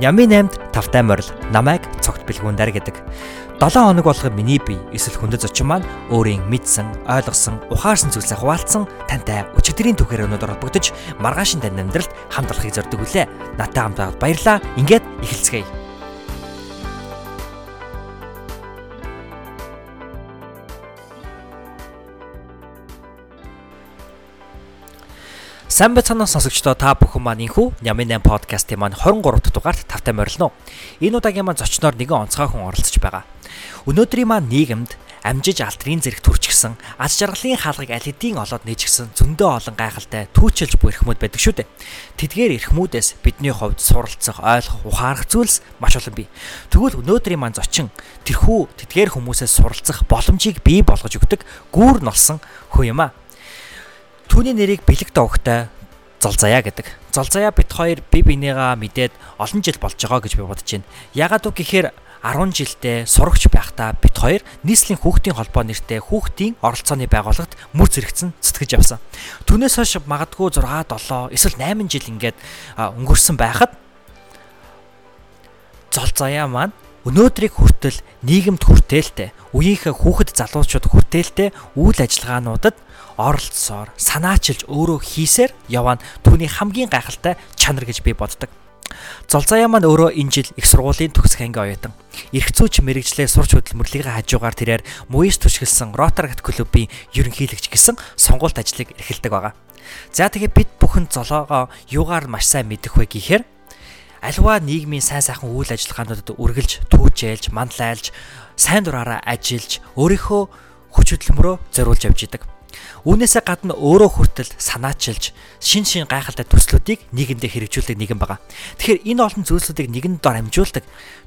Нямын 8-д тавтай морил намайг цогт бэлгүүндэр гэдэг. 7 хоног болгоо миний бие эсвэл хүндэт зочин маань өөрийн мэдсэн, ойлгосон, ухаарсан зүйлсээ хуваалцсан тантай өчигдрийн түүхээр өнөдөр холбогдож маргаашин тань амьдралд хамт олохыг зорддог үлээ. Натай хамт байгаад баярлаа. Ингээд эхэлцгээе. Сайн байцгаана сонсогчдоо та бүхэн маань инхүү Нямын 8 подкастын маань 23 дахь дугаарт тавтай морилно. Энэ удаагийн маань зочноор нэгэн онцгой хүн оролцож байгаа. Өнөөдрийн маань нийгэмд амжиж алтрын зэрэг төрчихсөн аз жаргалын хаалгыг аль хэдийн олоод нээжгсэн зөндөө олон гайхалтай түүчилж буй эрхмүүд байдаг шүү дээ. Тэдгээр эрхмүүдээс бидний хувьд суралцах, ойлгох, ухаарах зүйлс маш олон бий. Тэгвэл өнөөдрийн маань зочин тэрхүү тэдгээр хүмүүсээс суралцах боломжийг бий болгож өгдөг гүүр нолсон хүн юм аа. Түүний нэрийг бэлэг доогтой Золзаяа гэдэг. Золзаяа бит хоёр бие бинийгаа мэдээд олон жил болж байгаа гэж би бодож байна. Ягаад үг гэхээр 10 жилдээ сурагч байхдаа бит хоёр нийслэлийн хүүхдийн холбоо нэртэй хүүхдийн оролцооны байгууллагт мөр зэрэгцэн зүтгэж явсан. Түүнээс хойш магадгүй 6 7 эсвэл 8 жил ингээд өнгөрсөн байхад Золзаяа маань өнөөдрийг хүртэл нийгэмд хүртээлтэй, үеийнхээ хүүхэд залуучууд хүртээлтэй үйл ажиллагаануудад оролцсоор санаачилж өөрөө хийсээр яваа нь түүний хамгийн гайхалтай чанар гэж би боддог. Золзаяа маань өөрөө энэ жил их сургуулийн төгсөх анги оюутан. Ирэх зүйч мэрэгжлээ сурч хөдөлмөрлөгийн хажуугаар тэрээр Муис түшгэлсэн Rotaract клубын ерөнхийлөгч гэсэн сонгуульт ажлыг эрхэлдэг байгаа. За тэгээ бид бүхэн золоогоо юугаар маш сайн мэдэх вэ гэхээр альва нийгмийн сайн сайхан үйл ажиллагаануудад үргэлж түүжээлж, манлайлж, сайн дураараа ажиллаж, өөрийнхөө хүч хөдөлмөрөө зориулж явж идэг. Үүнээсээ гадна өөрөө хүртэл санаачилж шин шин гайхалтай төслүүдийг нийгэмдээ хэрэгжүүлдэг нэгэн байгаа. Тэгэхээр энэ олон зүйлсүүдийг нэгэн дор амжуулдаг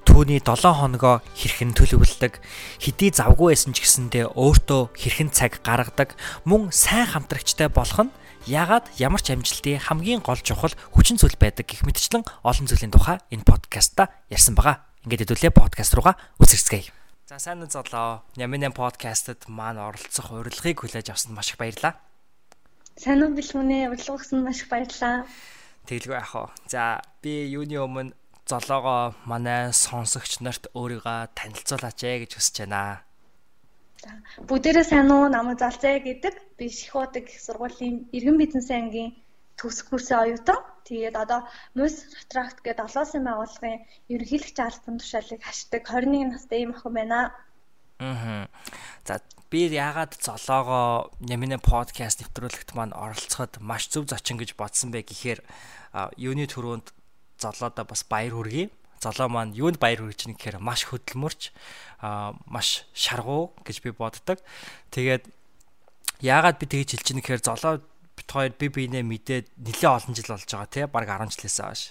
түүний 7 хоногоо хэрхэн төлөвлөдөг, хэдий завгүй байсан ч гэсэндээ өөртөө хэрхэн цаг гаргадаг, мөн сайн хамтрагчтай болох нь ягаад ямар ч амжилтын хамгийн гол чухал хүчин зүйл байдаг гэх мэтчлэн олон зүйлийн тухай энэ подкаста ярьсан байгаа. Ингээд хэдүүлээ подкаст руугаа үсэрцгээе. За сайн уу золоо. Нямын подкастт маань оролцох урилгыг хүлээж авсанд маш их баярлалаа. Сайн уу бэлгүнээ урилга өгсөнд маш их баярлалаа. Тэглгүй яах вэ? За би юуны өмнө золоогоо манай сонсогч нарт өөрийгөө танилцуулаач ээ гэж хүсэж байна. За бүгдээрээ сайн уу намайг Залзаа гэдэг. Би Шихуудаг сургуулийн иргэн бизнесийн ангийн төгсөх курсын оюутан. Тэгээд одоо Мус Retract гэдэг олон улсын байгууллагын ерөнхийлөгч албан тушаалыг хашдаг 21 настай ийм охин байна. Аа. За би яагаад золоогоо Нямины подкаст нэвтрүүлэгт маань оролцоход маш зөв зочин гэж бодсон бэ гэхээр юуны төрөнд золоодоо бас баяр хүргэе. Золоо маань юунд баяр хүргэж нэг гэхээр маш хөдөлмөрч маш шаргуу гэж би боддог. Тэгээд яагаад би тэгж хэлж чинь гэхээр золоо бит хоёр би биенээ мэдээд нэлээд олон жил болж байгаа тий баг 10 жилээс хойш.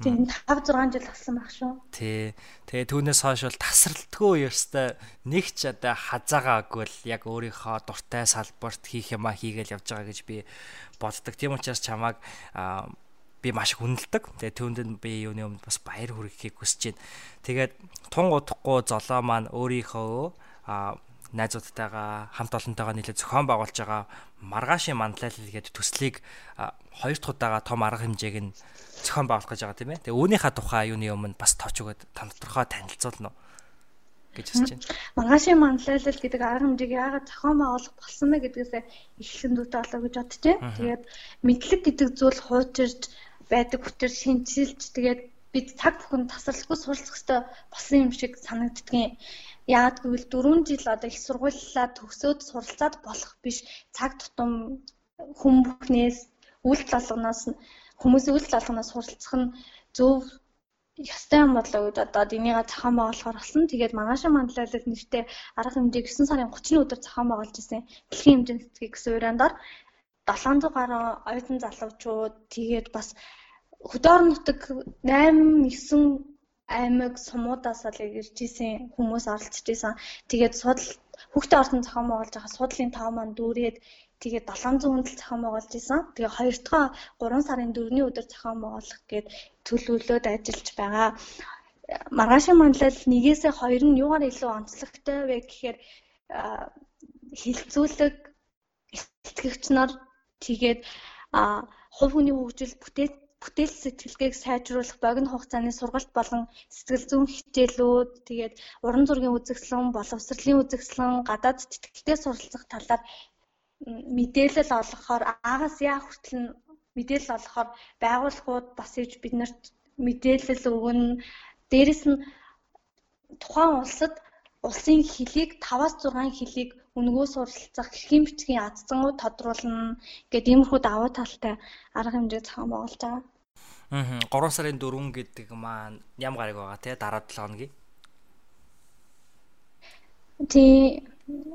Тийм 5 6 жил болсон баг шүү. Тий. Тэгээ түүнээс хойш бол тасралтгүй ёстой нэг ч одоо хазаагаагүй л яг өөрийнхөө дуртай салбарт хийх юма хийгээл явж байгаа гэж би боддог. Тийм учраас чамааг би маш их үнэлдэг. Тэгээ түүнд би юуны өмнө бас баяр хүргэхийг хүсэж байна. Тэгээд тун удахгүй золоо маань өөрийнхөө найзуудтайгаа хамт олонтойгоо нийлээд зохион байгуулж байгаа маргаашийн манлайлал гэдэг төслийг хоёр дахь удаага том арга хэмжээг нь зохион байгуулах гэж байгаа тийм ээ. Тэгээ үүнийхээ тухай юуны өмнө бас товч өгöd тодорхой танилцуулна уу гэж хүсэж байна. Маргаашийн манлайлал гэдэг арга хэмжээг яагаад зохион байгуулах болсон бэ гэдгээс эхлэн дүүтэй болоо гэж бодож байна. Тэгээд мэдлэг гэдэг зүйл хуучирж байдаг хүчээр шинжилж тэгээд бид цаг бүхэн тасралтгүй суралцах хэрэгтэй болсон юм шиг санагддгийн Яагад гэвэл 4 жил одоо их сургуулилаа төгсөөд суралцаад болох биш цаг тутам хүм бүхнээс үйлдэл алганаас хүмүүсийн үйлдэл алганаас суралцах нь зөв ястай юм бодлоо гэж одоо энийгээ зохион байгуулахаар болсон. Тэгээд маргаашаа мандлайлал нэртэй арга хэмжээ 9 сарын 30-ны өдөр зохион байгуулж ирсэн. Дэлхийн хэмжээний цэцгийг гэсэн урандаар 700 гаруй оюутан залуучууд тэгээд бас хөдөө нутаг 8 9 аймаг сумуудаас л ирж исэн хүмүүс оролцож исэн. Тэгээд судал хүүхдээ орсон зохион байгуулж байгаа судлалын тав маань дүүрээд тэгээд 700 хүндэл зохион байгуулж исэн. Тэгээд хоёр дахь 3 сарын 4-ний өдөр зохион байгуулах гээд төлөвлөлөөд ажиллаж байгаа. Маргаашийн манлал нэгээсээ хоёр нь юугаар илүү онцлогтой вэ гэхээр хилцүүлэг эцэгч нар тэгээд хувь хүний хөгжил бүтээл бүтээл сэтгэлгээг сайжруулах богино хугацааны сургалт болон сэтгэл зүйн хичээлүүд тэгээд уран зургийн үзэсгэлэн, боловсролын үзэсгэлэн, гадаад тэтгэлтэй суралцах талаар мэдээлэл олгохоор аагаас яа хүртэл нь мэдээлэл олгохоор байгууллагууд бас иж биднэрт мэдээлэл өгнө. Дээрэс нь тухайн улсад улсын хөлийг 5-6 хөлийг өнгөө суралцах хэрхэн бичгийн адцангууд тодруулна гэдэг иймэрхүү давуу талтай арга хэмжээ зохион байгуулж байгаа. Аа 3 сарын 4 гэдэг маань ям гараг байгаа тий дараа 7 хоногийн. Тий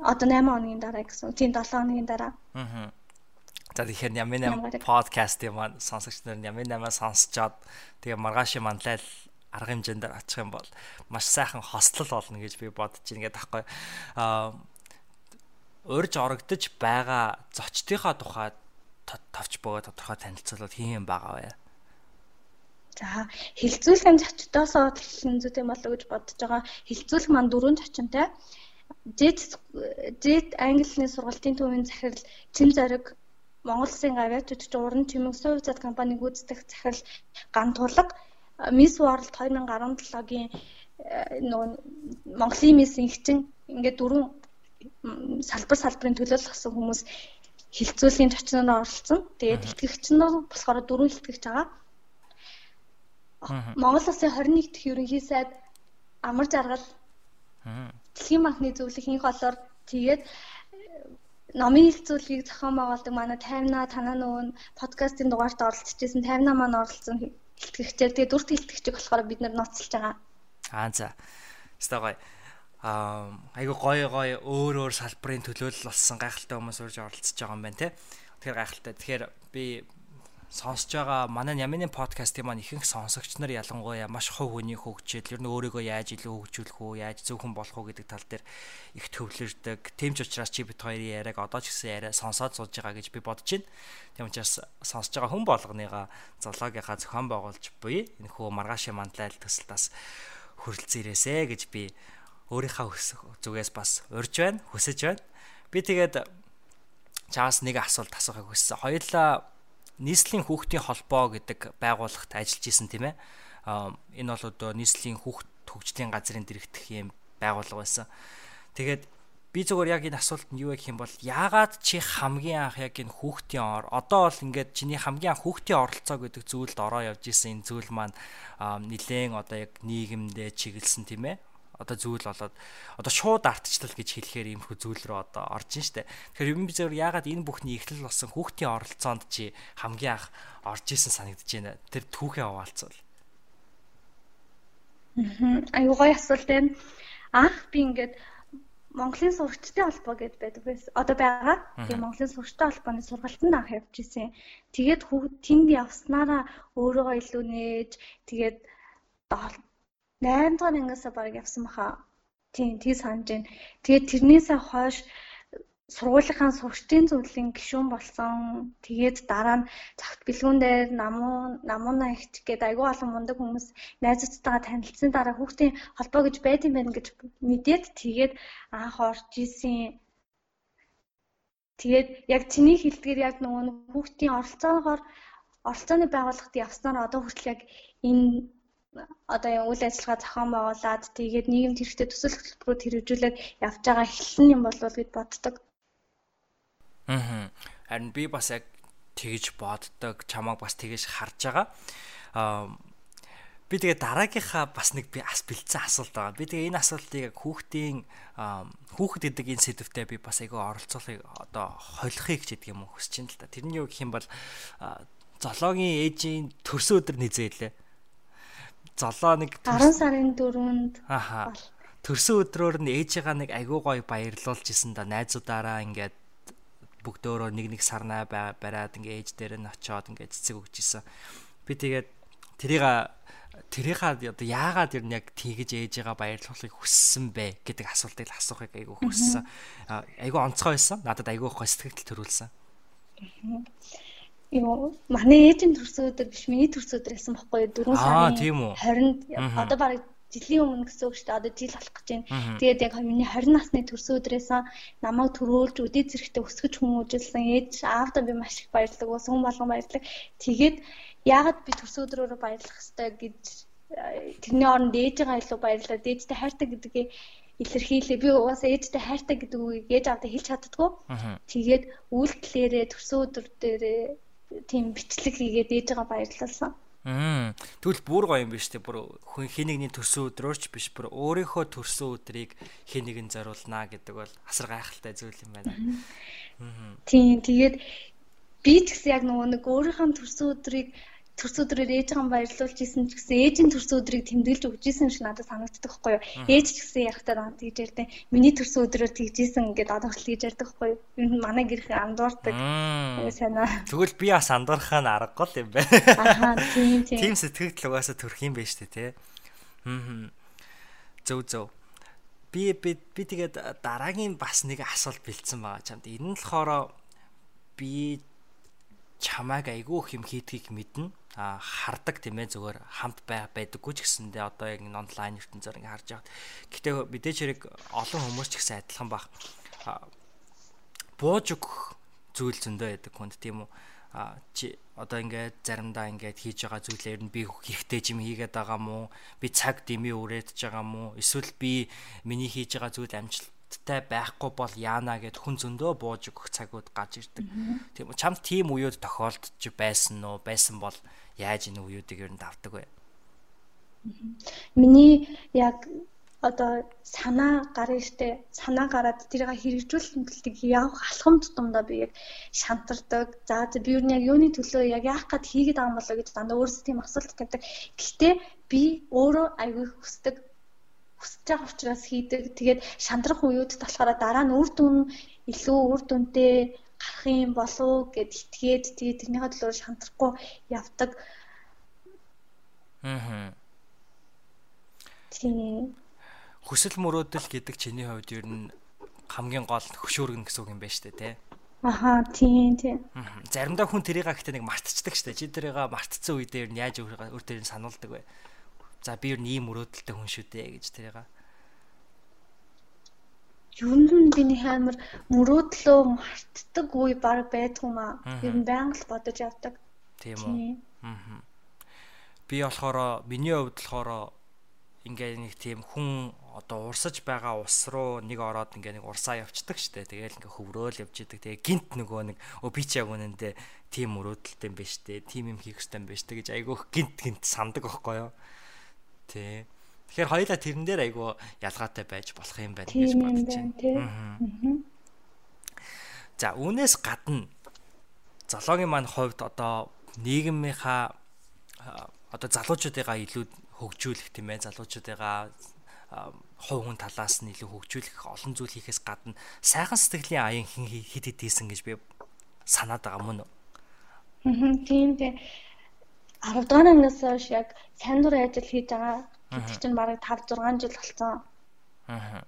одоо 8 хоногийн дараа гэсэн. Тий 7 хоногийн дараа. Аа. За тэгэхээр 8 подкаст юм маань сонсогч нар Ямин 8 сонсчоод тэгээ маргааш манлайл арга хэмжээндээр очих юм бол маш сайхан хослол болно гэж би бодож байна гэдэг таахгүй. Аа урьж орогдож байгаа зочдынхаа тухай товч бөгөө тодорхой танилцуулбал хин юм байгаа вэ? За хилцүүлэхын зочдоосоо хэлсэн зүйтэй болоо гэж бодож байгаа. Хилцүүлэх маань дөрөв зочинтой. Зэт зэт англиний сургалтын төвийн захирал Чин зориг Монгол Улсын авиачууд ч уран чимэг сувь зат компаниг гүйцэтгэх захирал Ган тулга Miss World 2017-гийн э, нөгөө Монголын Miss инхчин ингээд дөрвөн салбар салбарын төлөөлөгсөн хүмүүс хилцүүлгийн зочноор оролцсон. Тэгээд итгэгч нь болохоор дөрвөн итгэгч байгаа. Монгол Улсын 21 дэх ерөнхий сайд амар жаргал Дэлхийн банкны зөвлөхийн холоор тэгээд э, номын хилцүүлгийг зохион байгуулдаг манай таймна танаа нөгөө подкастын дугаарт оролцож исэн таймна маань оролцсон илтгэгчээр тэгээ дүрт илтгэгчийг болохоор бид нар ноцолж байгаа. Аа за. Өстой гоё. Аа айгу гоё гоё өөр өөр салбарын төлөөлөл болсон гайхалтай хүмүүс урьж оролцож байгаа юм байна те. Тэгэхээр гайхалтай. Тэгэхээр би сонсож байгаа манай Ямины подкастын маань ихэнх сонсогч нар ялангуяа маш хувь хүний хөгжил, ер нь өөрийгөө яаж илүү хөгжүүлэх үү, яаж зөвхөн болох уу гэдэг тал дээр их төвлөрдөг. Тийм ч учраас чи бит хоёрын яриаг одоо ч гэсэн яриа сонсоод сууж байгаа гэж би бодож байна. Тийм учраас сонсож байгаа хүн болгоныга зоологийнхаа зохион байгуулж буй энэ хөө маргааши мандлайл төсөлтөөс хүрэлцэн ирээсэ гэж би өөрийнхөө зүгээс бас урьж байна, хүсэж байна. Би тэгээд чаас нэг асуулт асуухыг хүссэн. Хоёулаа нийслэлийн хүүхдийн холбоо гэдэг байгууллагт ажиллаж исэн тийм ээ. Энэ бол одоо нийслэлийн хүүхд хөгжлийн газрын дэрэгдэх юм байгууллага байсан. Тэгээд би зөвхөн яг энэ асуулт нь юу гэх юм бол яагаад чи хамгийн анх яг энэ хүүхдийн ор одоо бол ингээд чиний хамгийн анх хүүхдийн оролцоо гэдэг зүйлд ороо явж исэн энэ зүйл маань нилээн одоо яг нийгэмдээ чиглэсэн тийм ээ одоо зүйл болоод одоо шууд ардчлал гэж хэлэхээр иймэрхүү зүйл рүү одоо орж ин штэ. Тэгэхээр юм би зөвөр яагаад энэ бүхний эхлэл болсон хүүхдийн оролцоонд чи хамгийн анх орж исэн санагдаж байна. Тэр түүхээ хаваалцвал. Аюугай асуулт байна. Анх би ингээд Монголын сурагчдын холбоо гэдээ байдаг байсан. Одоо байгаа. Тэгээ Монголын сурагчдын холбооны сургалтанд анх явж исэн. Тэгээд хүүхд тэнд явснараа өөрийгөө илүү нээж тэгээд 8 дугаар ангиасаа баг явсан баха. Тийм, тий санаж байна. Тэгээд тэрнээсээ хойш сургуулийнхаа сургалтын зөвлөлийн гишүүн болсон. Тэгээд дараа нь цагт бэлгүүн дээр намуу намууна ихт гээд айгүй олон мундаг хүмүүс найзуудтайгаа танилцсан дараа хүүхдийн холбоо гэж байдсан байна гэж мэдээд тэгээд анх орж исэн. Тэгээд яг чиний хэлдгээр яг нөгөө хүүхдийн оролцоогоор оролцооны байгууллагт явснаар одоо хүртэл яг энэ одоо юм үйл ажиллагаа зохион байгуулад тэгээд нийгэмд хэрэгтэй төсөл хөтөлбөрүүд хэрэгжүүлээд явж байгаа эхлэн юм болов уу гэж боддог. Аа. Харин би бас яг тэгж боддог, чамааг бас тэгж харж байгаа. Аа би тэгээ дараагийнхаа бас нэг би ас бэлдсэн асуулт байгаа. Би тэгээ энэ асуултыг хүүхдийн хүүхэд гэдэг энэ сэдвтэ би бас айгаа оролцоохыг одоо холихыг ч гэдэг юм хүсэж байна л да. Тэрний юу гэх юм бол зоологийн ээжийн төрсөн өдөр низээ лээ золоо нэг 10 сарын 4-нд аха төрсөн өдрөөр нь ээжигаа нэг айгуу гоё баярлуулж исэн да найзуудаараа ингээд бүгдөө нэг нэг сарнаа бариад ингээ ээж дээр нь очиод ингээ цэцэг өгч исэн. Би тэгээд тэрийг тэрийнхаа одоо яагаад ер нь яг тэгэж ээжигаа баярлуулахыг хүссэн бэ гэдэг асуултыг асуухыг айгүй хүссэн. Айгүй онцгой байсан. Надад айгүй гоё сэтгэл төрүүлсэн юу манай ээжийн төрсөн өдөр биш миний төрсөн өдөр байсан байхгүй юу 4 сарын 20-нд одоо бараг жилийн өмнө гэсэн үг шүү дээ. Одоо жил болох гэж байна. Тэгээд яг миний 20 насны төрсөн өдрөөс намайг төрөөлж үдээ зэрэгтэй өсгөж хүмүүжүүлсэн ээж аавда би маш их баярлаг. Хүн болгон баярлаг. Тэгээд яагаад би төрсөн өдрөөрөө баярлах ёстой гэж тэрний оронд ээжигээ илүү баярлаа. Ээжтэй хайртай гэдгийг илэрхийлээ. Би угаасаа ээжтэй хайртай гэдэг үгийг ээж авдаа хэлж чаддгүй. Тэгээд үйлдэлээрээ төрсөн өдөр дээрээ тийм бичлэг хийгээд ээжигээ баярлуулсан. Мм. Тэгвэл бүр гоё юм биш үү? Бүр хүн хинэгний төрсөн өдрөөрч биш, бүр өөрийнхөө төрсөн өдрийг хинэгэн зориулнаа гэдэг бол асар гайхалтай зүйл юм байна. Тийм. Тэгээд би ч гэсэн яг нөгөө нэг өөрийнхөө төрсөн өдрийг төрсөн өдрөөр ээжийн баярлуулж исэн ч гэсэн ээжийн төрсөн өдрийг тэмдэглэж өгч исэн шиг надад санагддаг байхгүй юу. Ээж ч гэсэн ярахтаа надад тэгж ярьдیں۔ Миний төрсөн өдрөөр тэгж исэн ингээд одоо хүртэл тэгж ярьдаг байхгүй юу. Ер нь манай гэрхэн андуурдаг. Санаа. Тэгвэл би бас андуурхаа нь аргагүй юм байна. Ахаа тийм тийм. Тийм сэтгэл угаасаа төрөх юм байна шүү дээ, тий. Хм. Зөв зөв. Би би би тэгээд дараагийн бас нэг асуулт бэлдсэн байгаа чамд. Энэ нь болохоор би чамайг айгүй их юм хийдгийг мэднэ. А хардаг тийм ээ зүгээр хамт бай байдаггүй ч гэсэндээ одоо яг онлайн ертөнцөөр ингээ харж байгаа. Гэтэ мэдээч хэрэг олон хүмүүс ч гэсэн адилхан баг бууж өгөх зүйл зөндөө байдаг хүнд тийм үү? А чи одоо ингээд заримдаа ингээд хийж байгаа зүйлээр нь би хэрэгтэй юм хийгээд байгаа мó би цаг дэмий өрөөдөж байгаа мó эсвэл би миний хийж байгаа зүйл амжилт тай байхгүй бол яана гэд хүн зөндөө бууж өгөх цагууд гаж ирдэг. Тийм чамд тийм үеуд тохиолдож байсан уу? Байсан бол яаж энэ үеүүдийг ер нь давдаг вэ? Миний яг одоо санаа гарна штэ санаа гараад тэрийг хэрэгжүүлэлтийг явах алхам тутамдаа би яг шантардаг. За би юу нэг юуны төлөө яг яах гээд хийгээд байгаа юм болоо гэж дандаа өөрсдөө тийм асуулт тавьдаг. Гэхдээ би өөрөө аягүй хүсдэг хүсэж байгаа учраас хийдэг. Тэгээд шандрах үеүдд болохоор дараа нь үр дүн илүү үр дүнтэй гарах юм болов гэд итгээд тэгээд тэрнийхээ төлөө шантрахгүй явдаг. Аа. Тийм. Хүсэл мөрөөдөл гэдэг чиний хувьд ер нь хамгийн гол хөшөөргөн гэсэн үг юм байна шүү дээ, тий? Аха, тийм тийм. Заримдаа хүн тэрийг гэхдээ нэг мартчихдаг шүү дээ. Чи тэрийг мартцсан үедээ ер нь яаж өөр дээр нь сануулдаг вэ? За би ер нь ийм мөрөөдөлтэй хүн шүү дээ гэж тэрийг. Юу нь биний хаймар мөрөөдлөө мартдаг үе баг байдгүй маа. Ер нь байнга л бодож явдаг. Тийм үү. Аа. Би болохоор миний хувьд болохоор ингээ нэг тийм хүн одоо урсаж байгаа ус руу нэг ороод ингээ нэг урсаа явцдаг штэ. Тэгээл ингээ хөврөөл явж идэг. Тэгээ гинт нөгөө нэг өө би ч яг үнэндээ тийм мөрөөдөлтэй юм байна штэ. Тим юм хийх хэрэгтэй юм байна штэ гэж айгүйх гинт гинт сандаг байхгүй юу? Тий. Тэгэхээр хоёулаа тэрэн дээр айгүй ялгаатай байж болох юм байна гэж бодож байна. За үүнээс гадна зоологийн маань хувьд одоо нийгмийнхаа одоо залуучуудыгаа илүү хөгжүүлэх тийм ээ залуучуудыгаа хувь хүн талаас нь илүү хөгжүүлэх олон зүйл хийхээс гадна сайхан сэтгэлийн аян хэд хэд хийсэн гэж би санаад байгаа мөн үү? Тийм тийм 10 дугаар ангиас хойш яг сайн дурын ажил хийж байгаа. Гэтэл чинь бараг 5 6 жил болсон. Аа.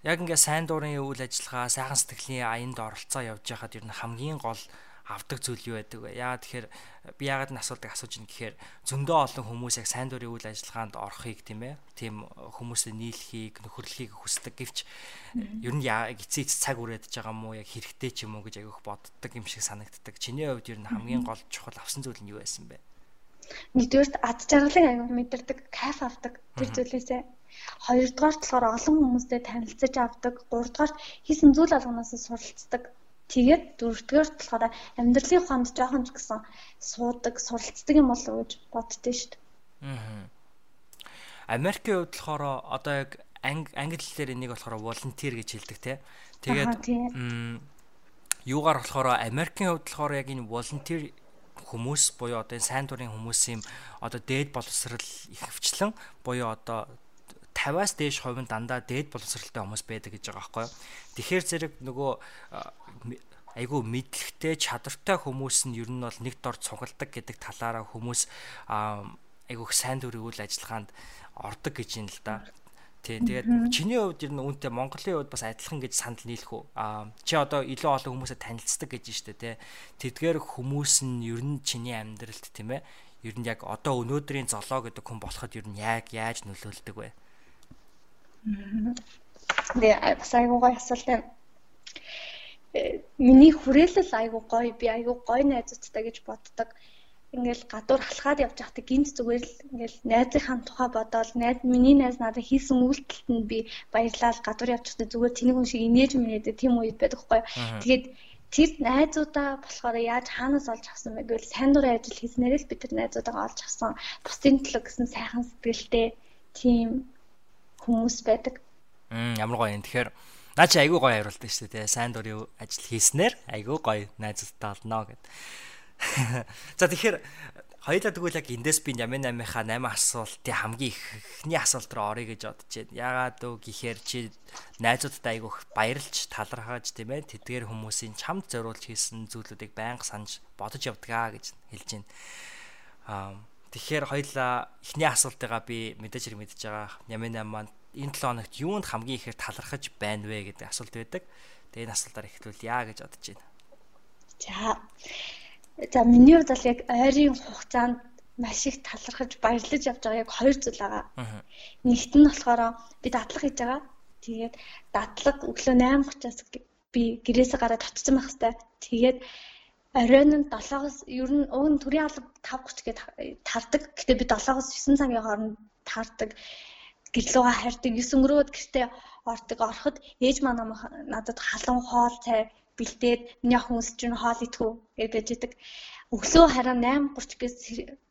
Яг ингээ сайн дурын үйл ажиллагаа, сайхан сэтгэлийн аянд оролцоо явж байхад ер нь хамгийн гол авдаг зүйл юу байдаг вэ? Яа тэгэхээр би яагаад н асуудаг асууж ин гэхээр зөндөө олон хүмүүс яг сайн дурын үйл ажиллагаанд орохыг тийм ээ. Тийм хүмүүсээ нийлхийг, нөхөрлөхийг хүсдэг гэвч ер нь яг эцээ эц цаг үрээд байгаа мó яг хэрэгтэй ч юм уу гэж аявих боддог юм шиг санагддаг. Чиний хувьд ер нь хамгийн гол чухал авсан зүйл нь юу байсан бэ? Нэгдүгээрт ад жаргалыг аягүй мэдэрдэг, кайф авдаг тэр зүйлээсээ. Хоёрдугаарт болохоор олон хүмүүстэй танилцаж авдаг. Гуравдугаарт хийсэн зүйл алганаас суралцдаг. Тэгээд дөрөвдүгээрт болохоор амьдралын ухаанд жоохон ч гэсэн суудаг, суралцдаг юм болов уу гэж боддөө шүү дээ. Аа. Америкийн хувьд болохоор одоо яг англи хэлээр энийг болохоор волонтер гэж хэлдэг те. Тэгээд юугаар болохоор Америкийн хувьд болохоор яг энэ волонтер хүмүүс буюу одоо энэ сайн дурын хүмүүсийн одоо дээд боловсрал ихэвчлэн буюу одоо 50-аас дээш хувь нь дандаа дээд боловсралтай хүмүүс байдаг гэж байгаа байхгүй. Тэгэхээр зэрэг нөгөө айгүй мэдлэгтэй чадвартай хүмүүс нь ер нь бол нэг дор цугладаг гэдэг талаараа хүмүүс айгүй сайн дурын үйл ажиллагаанд ордог гэж юм л да. Тий. Тэгээд чиний хувьд ер нь үүнтэй Монголын хувьд бас адилхан гэж санал нийлэх үү? Аа чи одоо илүү олон хүмүүсээ танилцдаг гэж штэ тий. Тэдгээр хүмүүс нь ер нь чиний амьдралд тийм ээ. Ер нь яг одоо өнөөдрийн золоо гэдэг хүн болоход ер нь яг яаж нөлөөлдөг вэ? Тэгээ бас айгуу гоё асуулт байна. Э, миний хүрээлэл айгуу гоё, би айгуу гоё найзуудтай гэж боддог. Ингээл гадуур халахад явж байхдаа гинт зүгээр л ингээл найзынхаа тухай бодоод найз миний найз надад хийсэн үйлдэлт нь би баярлал гадуур явж байхдаа зүгээр тэнэг хүн шиг инээж минээд тийм үед байдаг хгүй. Тэгээд тэр найзуудаа болохоор яаж хаанаас олж авсан бэ гэвэл сайн дурын ажил хийснээр л бид тэр найзуудаа олж авсан. Бусдын төлөө гэсэн сайхан сэтгэлтэй тийм хүмүүс байдаг. Мм ямар гоё юм. Тэгэхээр наа чи айгүй гоё хариултаа шүү дээ. Сайн дурын ажил хийснээр айгүй гоё найзуудтай олно гэд. За тэгэхээр хоёулаа тэгвэл яг эндээс би 88-ийнхаа 8 асуултын хамгийн ихний асуулт руу орё гэж бодож байна. Яагаад вэ гэхээр чи найзуудтай айгүйх баярлж талархаж тийм ээ тэдгээр хүмүүсийн чамд зориулж хийсэн зүйлүүдийг байнга санаж бодож явдгаа гэж хэлж байна. Аа тэгэхээр хоёулаа ихний асуултыгаа би мэдээж хэрэг мэдж байгаа. 88 маань энэ 7 хоногт юунд хамгийн ихээр талархаж байна вэ гэдэг асуулт байдаг. Тэгээ энэ асуултаар эхлүүлъя гэж бодож байна. За За миний хувьд бол яг ойрын хугацаанд маш их талархаж баярлаж явж байгаа яг хоёр зүйл байгаа. Нэгт нь болохоор би дадлаг хийж байгаа. Тэгээд дадлаг өглөө 8:30-аас би гэрээсээ гараад очсон байх хэвээр. Тэгээд оройн нь 7-оос ер нь уг нь төрийн алба 5:30 гээд тардаг. Гэтэ би 7-оос 9 цагийн хооронд таардаг. Гэрлүүгээ хайрдаг. 9 өнгөрөөд гэртээ ордог. Ороход ээж маань надад халуун хоол цай бэлдээд миний охин өсч нь хоол идэхүү гэж байж идэг. Өглөө хараа 8:30-гээс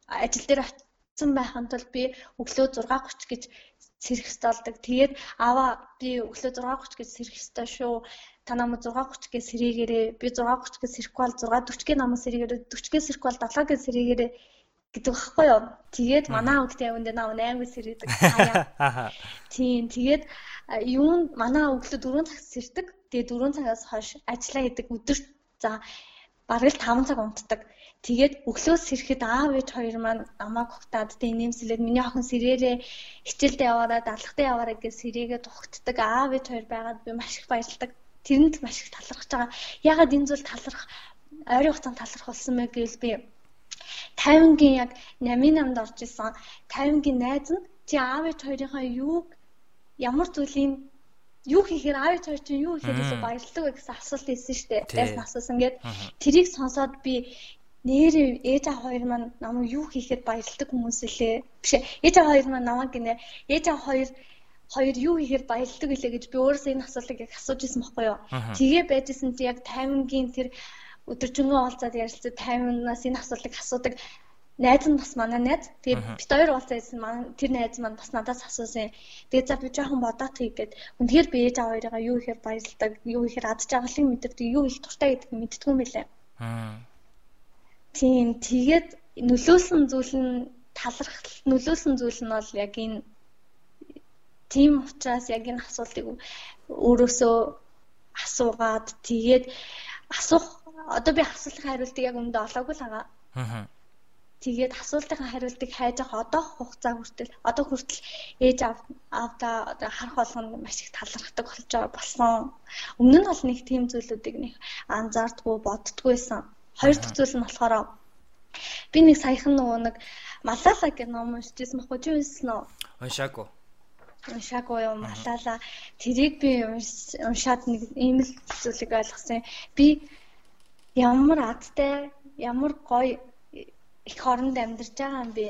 ажил дээр очсон байхын тулд би өглөө 6:30 гэж сэрэх ёстой болдог. Тэгээд аваа би өглөө 6:30 гэж сэрэх ёстой шүү. Та намайг 6:30 гэж сэрэгээрээ. Би 6:30 гэж сэрэхгүй бол 6:40-гийн намайг сэрэгээрээ. 40-гийн сэрэхгүй бол 7 гэж сэрэгээрээ гэдэг багхгүй юу. Тэгээд манай өвгтэй яванд намайг 8 гэж сэрэгдэг. Тийм. Тэгээд юунд манай өглөө 4 цагт сэрдэг. Тэгээ 4 цагаас хойш ажиллаа хийдэг өдөрт за бараг л 5 цаг унтдаг. Тэгээд өглөө сэрэхэд аав ээж хоёр маань намайг хугатаад тэ нэмслээд миний охин сэрээрээ хичээлдээ яваараа дадлахтаа яваараа гэж сэрээгээ тухагддаг. Аав ээж хоёр байгаад би маш их баярлдаг. Тэрэнд маш их талархаж байгаа. Ягаад энэ зүйл таларх ойрын хугацаанд таларх болсон мэ гэвэл би 50-гийн яг 88-нд орж исэн 50-гийн найз нь чи аав ээж хоёрынхаа юуг ямар зүйлийн юу хийхээр аав цаар чинь юу хийхээс баярлдаг вэ гэсэн асуулт ирсэн шүү дээ. Дайс асуусан гээд тэрийг сонсоод би нэрээ ээж аа хоёр маань намайг юу хийхэд баярлдаг хүмүүс лээ. Биш ээж аа хоёр маань намайг гинэ. Ээж аа хоёр хоёр юу хийхээр баярлдаг гэлээ гэж би өөрөөсөө энэ асуултыг яг асууж исэн байхгүй юу. Тэгээ байжсэн чи яг таймингийн тэр өдөржингөө уулзаад ярилцаад тайминаас энэ асуултыг асуудаг найз нь бас манай найз. Тэгээ бид хоёр уулзсан манай тэр найз маань бас надаас асуусан. Тэгээ за би жоохон бодоод хийгээд үнэхээр би ээж аваа хоёроо юу ихээр баярлдаг, юу ихээр ад жаргалыг мэддэг, юу их туртай гэдгийг юм билээ. Аа. Тийм тэгээд нөлөөсөн зүйл нь таларх нөлөөсөн зүйл нь бол яг энэ тийм учраас яг энэ асуултыг өөрөөсөө асуугаад тэгээд асуух одоо би асуултын хариултыг яг өмнөд олоогүй л байгаа. Аа Тэгээд асуултын хариултыг хайж авах одоо хугацаа хүртэл одоо хүртэл ээж аавдаа одоо харах болгонд маш их талархдаг болж байгаа болсон. Өмнө нь бол нэг тийм зүйлүүдийг нэг анзаардгүй боддггүйсэн. Хоёр дахь зүйл нь болохоор би нэг саяхан нөгөө нэг Малала гэх ном уншижсэн баггүй чи уншсан уу? Уншаагүй. Уншаагүй юу Малала. Тэрийг би уншаад нэг ийм л зүйлийг ойлгосон. Би ямар адтай, ямар гоё их хоронд амьдарч байгаа юм би.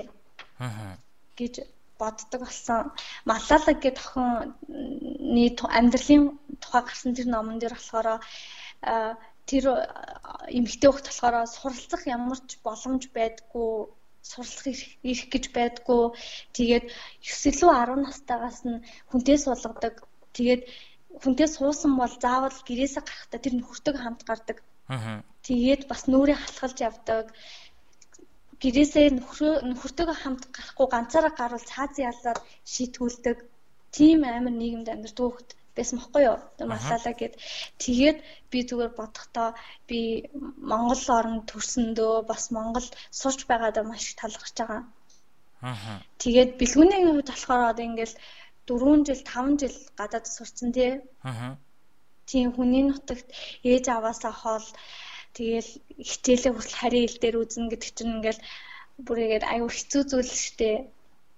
Аа. гэж боддог болсон. Малалаг гэх охины амьдралын тухай гарсан тэр номон дээр болохоор тэр эмэгтэй хөлт болохоор суралцах ямар ч боломж байдгүй суралцах ирэх гэж байдгүй. Тэгээд 9 илүү 10 настайгаас нь хүнтэй суулгадаг. Тэгээд хүнтэй суусан бол заавал гэрээсээ гарахдаа тэр нөхөртөг хамт гардаг. Аа. Тэгээд бас нүрээ халахалж явдаг гэрээсээ нөхөртөөгөө хамт гарахгүй ганцаараа гарвал цааз ялаад шийтгүүлдэг тийм амар нийгэмд амьдардаг хөхт байсан бохгүй юу масалаа гэд тэгээд би зүгээр бодохдоо би Монгол орнд төрсөндөө бас Монгол сурч байгаадаа маш их талархаж байгаа. Аа. Тэгээд бэлгүүний хувьд болохоор одоо ингээл 4 жил 5 жил гадаад сурцсан тий. Аа. Тийм хүний нутагт ээж аваасаа хоол Тэгээл хичээлээ хүртэл харийн хил дээр үзнэ гэдэг чинь ингээл бүр игээд аюу хэцүү зүйл штэ.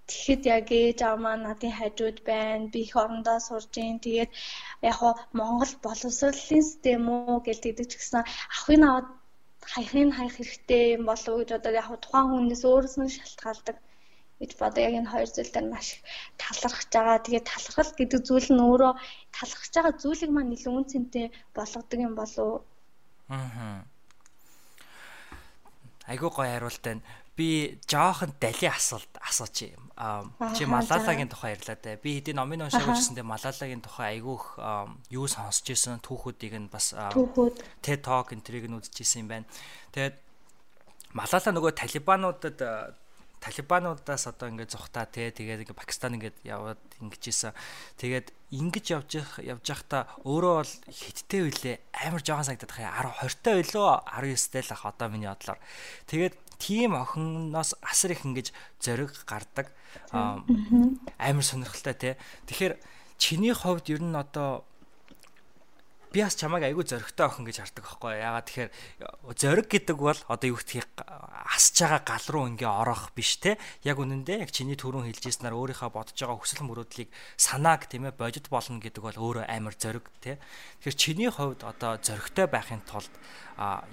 Тэгэхэд яг ээж аав маань надын хажууд байна. Би их орондоо сурж ийн. Тэгээд яг хоо Монгол боловсролын систем үү гэлдэг ч гэсэн ахын аваад хаяхын хаях хэрэгтэй юм болов уу гэж одоо яг тухайн хүнээс өөрөөс нь шалтгаалдаг гэж бодоо яг энэ хоёр зүйл дээр маш талархаж байгаа. Тэгээд талархал гэдэг зүйл нь өөрөө талархаж байгаа зүйлийг маань илүү үнцэнтэй болгодог юм болов уу? Аа. Айгуу гоё хариулт байна би жоохон дали асуулт асууч юм. Чи Малалагийн тухай ярьлаа те. Би хэдийн номын уншааг үзсэндээ Малалагийн тухай айгүйх юу сонсч ирсэн түүхүүдийг нь бас TED Talk энтрийг нь үзчихсэн юм байна. Тэгээд Малала нөгөө талибануудад талибануудаас одоо ингээд зүхтаа те тэгээд ингээд Пакистан ингээд яваад ингэж исэн. Тэгээд ингэж явж явж байхдаа өөрөө бол хиттэй үлээ амар жоохон санагдаад хаа 10 20 та байлоо 19 тэй л ах одоо миний бодлоор. Тэгээд тийм охиноос асар их ингэж зориг гардаг амар сонирхолтой тий. Тэгэхээр чиний хувьд ер нь одоо би бас чамайг айгүй зөрөгтэй охин гэж хардаг байхгүй. Яагаад тэгэхээр зөрөг гэдэг бол одоо юу гэдгийг асж байгаа гал руу ингээ орох биш те. Яг үнэндээ яг чиний түрүүн хэлжсэнээр өөрийнхөө бодож байгаа хүсэл мөрөөдлийг санааг тийм ээ бодит болно гэдэг бол өөрөө амар зөрөг те. Тэгэхээр чиний хувьд одоо зөрөгтэй байхын тулд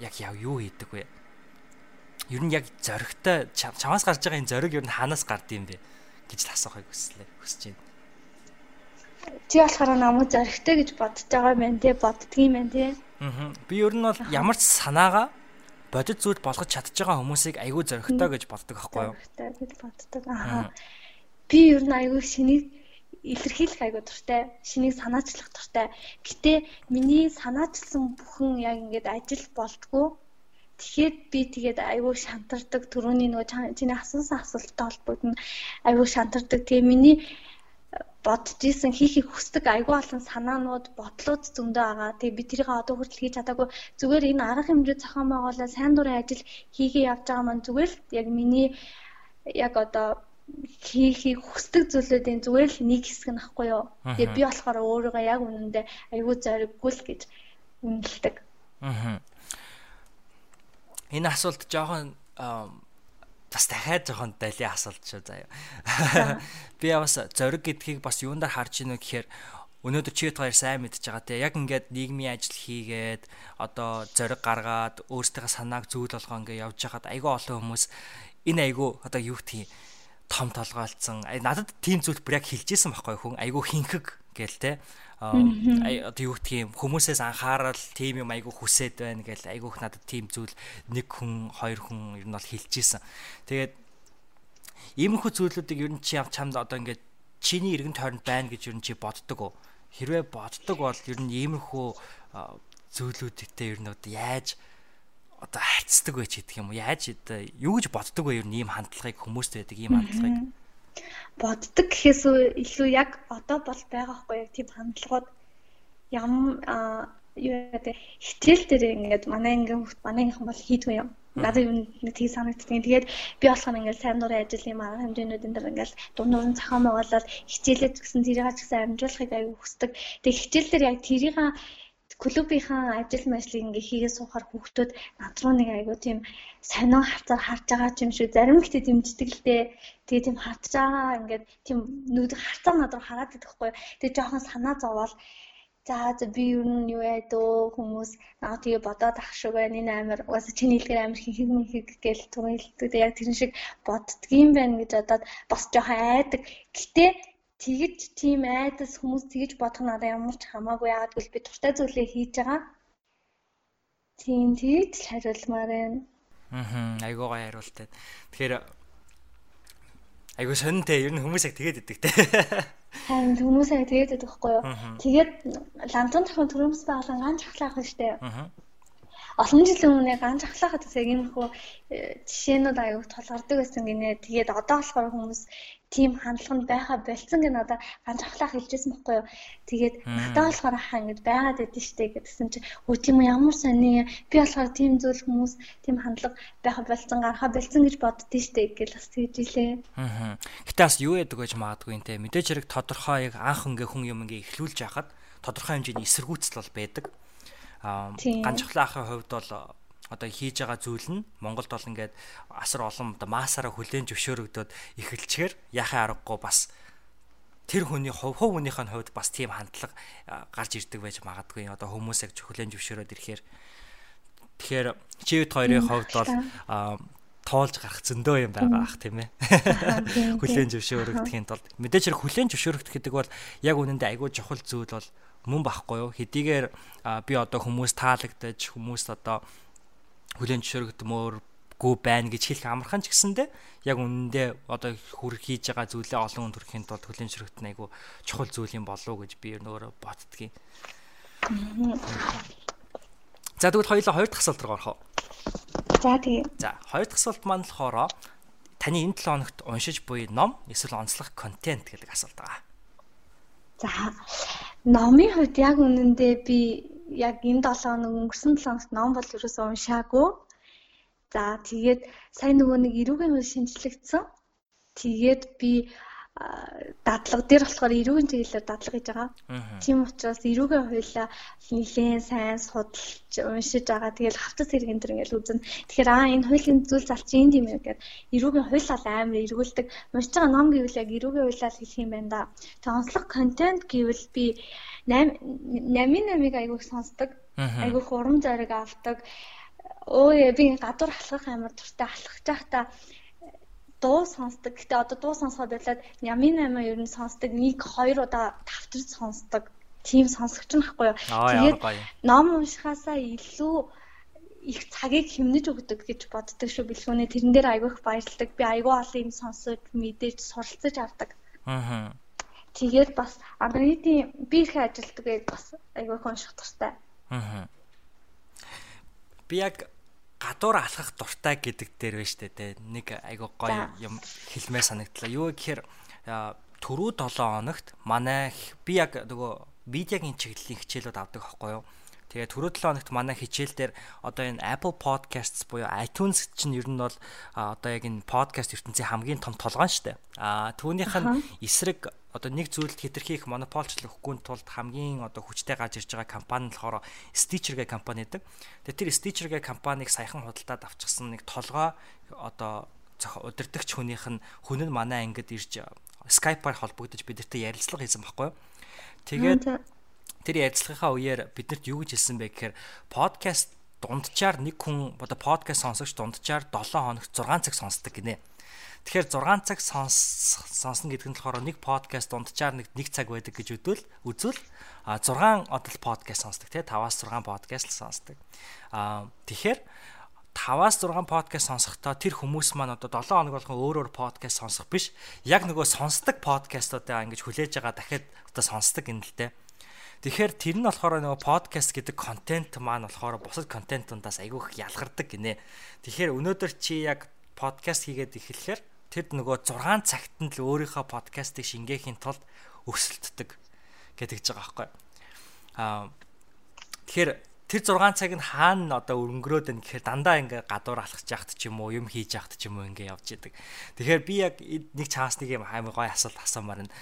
яг яв юу хийдэг вэ? Ер нь яг зоригтой чамаас гарч байгаа энэ зориг ер нь хаанаас гард юм бэ? гэж л асуухыг хүслээ хүсэж байна. Чи болохоор намайг зоригтой гэж бодож байгаа юм те боддгийм байна те. Аа. Би ер нь бол ямар ч санаагаа бодит зүйл болгож чадж байгаа хүмүүсийг айгүй зоригтой гэж боддог байхгүй юу? Зоригтой гэж боддог. Аа. Би ер нь айгүй шинийг илэрхийлэх айгүй дуртай. Шинийг санаачлах дуртай. Гэтэ миний санаачилсан бүхэн яг ингээд ажил болтгоо Тэгэхэд би тэгээд айгүй шантардаг түрүүний нөгөө чиний асуусан асуулттай холбогдно айгүй шантардаг. Тэгээ миний бодож исэн хийхийг хүсдэг айгүй олон санаанууд бодлууд зөндөө байгаа. Тэгээ би тэрийг одоо хүртэл хийж чадаагүй. Зүгээр энэ арга хэмжээ зохион байгуулаад сайн дурын ажил хийгээ явж байгаа маань зүгээр л яг миний яг одоо хийхийг хүсдэг зүйлүүдийн зүгээр л нэг хэсэг нь ахгүй юу. Тэгээ би болохоор өөрийгөө яг үнэндээ айгүй зориггүй л гэж үнэлдэг. Аа энэ асуулт жоохон бас дахиад жоохон дали асуулт шүү заяа. Би бас зориг гэдгийг бас юундаар харж ийнө гэхээр өнөөдөр чи хоёр сайн мэдж байгаа те. Яг ингээд нийгмийн ажил хийгээд одоо зориг гаргаад өөрсдийнхөө санааг зүйл болгоо ингээд явж хахад айгүй олон хүмүүс энэ айгүй одоо юу гэх том толгойлцсон. Надад тийм зүйл бүр яг хэлжсэн байхгүй хүн. Айгүй хинхэг гээл те одоо юу гэх юм хүмүүсээс анхаарал тийм юм айгүй хүсээд байна гэл айгүйх надад тийм зүйл нэг хүн хоёр хүн ер нь бол хэлжсэн. Тэгээд иймэрхүү зүйлүүдийг ер нь чи чамд одоо ингээд чиний эргэн тойронд байна гэж ер нь чи боддог уу? Хэрвээ боддог бол ер нь иймэрхүү зүйлүүдтэй ер нь одоо яаж одоо хайцдаг вэ ч гэдэг юм уу? Яаж одоо юу гэж боддог вэ ер нь ийм хандлагыг хүмүүст байдаг ийм хандлагыг? Боддог гэхээс илүү яг одоо бол байгаа хгүй яг тийм хандлагууд ям юу яа хичээл дээр ингээд манай ингээм манайхан бол хийдгүй юм. Надад юу нэг тийг санагддаг. Тэгээд би болохоор ингээд сайн дурын ажил юм аа хэмжээнүүдэн дээр ингээд дундуур нь цахаан байгуулаад хичээлээд гэсэн тэрийг ч гэсэн амжуулахыг аягүй хүсдэг. Тэгээд хичээл дээр яг тэрийг клубийнхаа ажил мэжлийг ингээ хийгээ суухаар хүүхдүүд над руу нэг айгуу тийм сонио хавцаар харж байгаа юм шиг зарим ихтэй дэмждэг л дээ. Тэгээ тийм харж байгаа ингээд тийм нүд харцаа над руу хараад идэх хгүй. Тэгээ жоохон санаа зовоол За за би юу нь юу яа дөө хүмүүс аа тэгээ бодоод ах шиг байна энэ амир уус чиний хэлгээр амир хинхэг мэнхэг гээл түгэлдэг яг тэр шиг боддгийм байна гэж бодоод бас жоохон айдаг. Гэтэ тэгж тийм айдас хүмүүс тэгж бодох нь надад ямар ч хамаагүй яагаад гэвэл би туртай зүйлээ хийж байгаа. Тийм тэгж л хариулмаар байна. Аа айгуу гоё хариултаа. Тэгэхээр айгуу сонинтэй ер нь хүмүүс яг тэгээд идэг те. Харин хүмүүс яг тэгээд идэг байхгүй юу? Тэгээд лантан дахин төрөмс байгалан ганц ахлаах нь штэ. Аа олон жилийн өмнө ганц ахлахад бас яг юм хөө э, жишээнүүд аяг толгордог байсан гинэ. Тэгээд одоо болохоор хүмүүс тийм хандлага нь байха болцсон гэ надаа ганц ахлах хэлжсэн байхгүй юу. Тэгээд надад болохоор хаа ингэж байгаад байдсан штэ гэдгсэн чи өө тийм ямар сони би болохоор тийм зүйл хүмүүс тийм хандлага байха болцсон гарха болцсон гэж боддөө штэ гэл бас тэгж илээ. Аа. Гэтэ бас юу яадаг гэж магадгүй нэ мэдээж хэрэг тодорхой яг анх ингээ хүн юм ингээ эхлүүлж яхад тодорхой хэмжээний эсэргүүцэл бол байдаг ганцхлаа ахын хувьд бол одоо хийж байгаа зүйл нь Монголд бол ингээд асар олон одоо маасаараа хүлэн зөвшөөрөгдөд эхэлчихээр яхаа аргагүй бас тэр хүний хувь хувь хүнийх нь хувьд бас тийм хандлага гарч ирдэг байж магадгүй. Одоо хүмүүсийг хүлэн зөвшөөрөөд ирэхээр. Тэгэхээр чивэд хоёрын хувьд бол тоолж гарах зөндөө юм байгаа ах тийм ээ. Хүлэн зөвшөөрөгдөхийн тулд. Мэдээж хэрэг хүлэн зөвшөөрөгдөх гэдэг бол яг үнэндээ айгүй чухал зүйл бол мөн байхгүй юу? Хэдийгээр би одоо хүмүүс таалагдаж хүмүүс одоо хүлэн зөвшөөрөгдмөөргүй байна гэж хэлэх амархан ч гэсэндэ яг үнэндээ одоо хүр хийж байгаа зүйлээ олон хүн төрөхийн тулд хүлэн зөвшөөрөгдөн айгүй чухал зүйл юм болов уу гэж би өөрөө боддгийн. За тэгвэл хоёулаа хоёр дахь асуулт руу орох уу? За тэгээ. За, хоёр дахь асуулт маань болохоор таны энэ 7 хоногт уншиж буй ном эсвэл онцлог контент гэдэг асуулт байгаа. За, номын хувьд яг үнэндээ би яг энэ 7 хоног өнгөрсөн 7 хоногт ном бол ерөөсөө уншаагүй. За, тэгээд сайн нөгөө нэг эрүүгийн хууль шинжлэгдсэн. Тэгээд би дадлага дээр болохоор эрүүгийн чиглэлээр дадлага хийж байгаа. Тийм учраас эрүүгийн хуулиа нэлээд сайн судалж уншиж байгаа. Тэгэл хавцас хэрэг энэ төр ингээл үзэн. Тэгэхээр аа энэ хуулийн зүйл залч энэ юм яг эрүүгийн хуулиал амар эргүүлдэг. Уншиж байгаа ном гэвэл яг эрүүгийн хуулиал хэлэх юм байна да. Тэгээ онцлог контент гэвэл би 8 8-ыг айгуух сонсдог. Айгуух урам зориг авдаг. Өө би гадуур алхах амар дуртай алхаж байхдаа дуу сонсдог. Гэтэ одоо дуу сонсоход байлаад Ямин аймаа ер нь сонсдог. Нэг хоёр удаа тавтарч сонсдог. Тим сонсогч нөхгүй юу. Тэгээд ном уншихаасаа илүү их цагийг хэмнэж өгдөг гэж боддог шүү бэлгүүнээ. Тэрэн дээр айгүйх баярлдаг. Би айгүй олон юм сонсож, мэдээж суралцаж авдаг. Аа. Тэгээд бас Андроидын би их ажилтдаг яг бас айгүйх унших туфтай. Аа. Би яг гадуур алхах дуртай гэдэг дээр байна штэ тэ нэг айгу гоё юм хэлмээр санагдлаа. Юу гэхээр түрүү 7 хоногт манай би яг нөгөө видеогийн чиглэлийн хичээлүүд авдаг байхгүй юу? Тэгээ түрүү 7 хоногт манай хичээл дээр одоо энэ Apple Podcasts буюу iTunes чинь ер нь бол одоо яг энэ podcast ертөнцийн хамгийн том толгойн штэ. А түүнийх нь эсрэг одоо нэг зүйлд хэтэрхий их монополчлог өгөхгүй тулд хамгийн одоо хүчтэй гаж ирж байгаа компани нь болохоор Stitcher гэх компани гэдэг. Тэгээ тэр Stitcher гэх компанийг саяхан худалдаад авчихсан нэг толгой одоо удирдахч хүнийх нь хүн нь манай ангид ирж Skype-аар холбогдож бидэртэй ярилцлага хийсэн байхгүй юу. Тэгээд тэр ярилцлагынхаа үеэр биднэрт юу гэж хэлсэн бэ гэхээр подкаст дунджаар нэг хүн одоо подкаст сонсогч дунджаар 7 хоногт 6 цаг сонсдог гинэ. Тэгэхээр 6 цаг сонсно гэдэг нь болохоор нэг подкаст дунджаар нэг 1 цаг байдаг гэж үдвэл үзвэл а 6 одол подкаст сонсдог тий 5-аас 6 подкаст л сонсдог. А тэгэхээр 5-аас 6 подкаст сонсохдоо тэр хүмүүс маань одоо 7 хоног болгон өөр өөр подкаст сонсох биш яг нөгөө сонсдог подкастуудаа ингэж хүлээж байгаа дахиад одоо сонсдог юм л дээ. Тэгэхээр тэр нь болохоор нөгөө подкаст гэдэг контент маань болохоор бусад контентуудаас айгүй их ялгардаг гинэ. Тэгэхээр өнөөдөр чи яг подкаст хийгээд эхлэхээр тэр нөгөө 6 цагт нь л өөрийнхөө подкастыг шингээхийн тулд өсөлтдөг гэдэг ч байгаа байхгүй. Аа тэгэхээр тэр 6 цаг нь хаана одоо өнгөрөөд байна гэхээр дандаа ингээ гадуур алхаж яхад ч юм уу юм хийж яхад ч юм уу ингээ явж идэг. Тэгэхээр би яг нэг чаас нэг юм амар гой асуулт асуумаар нь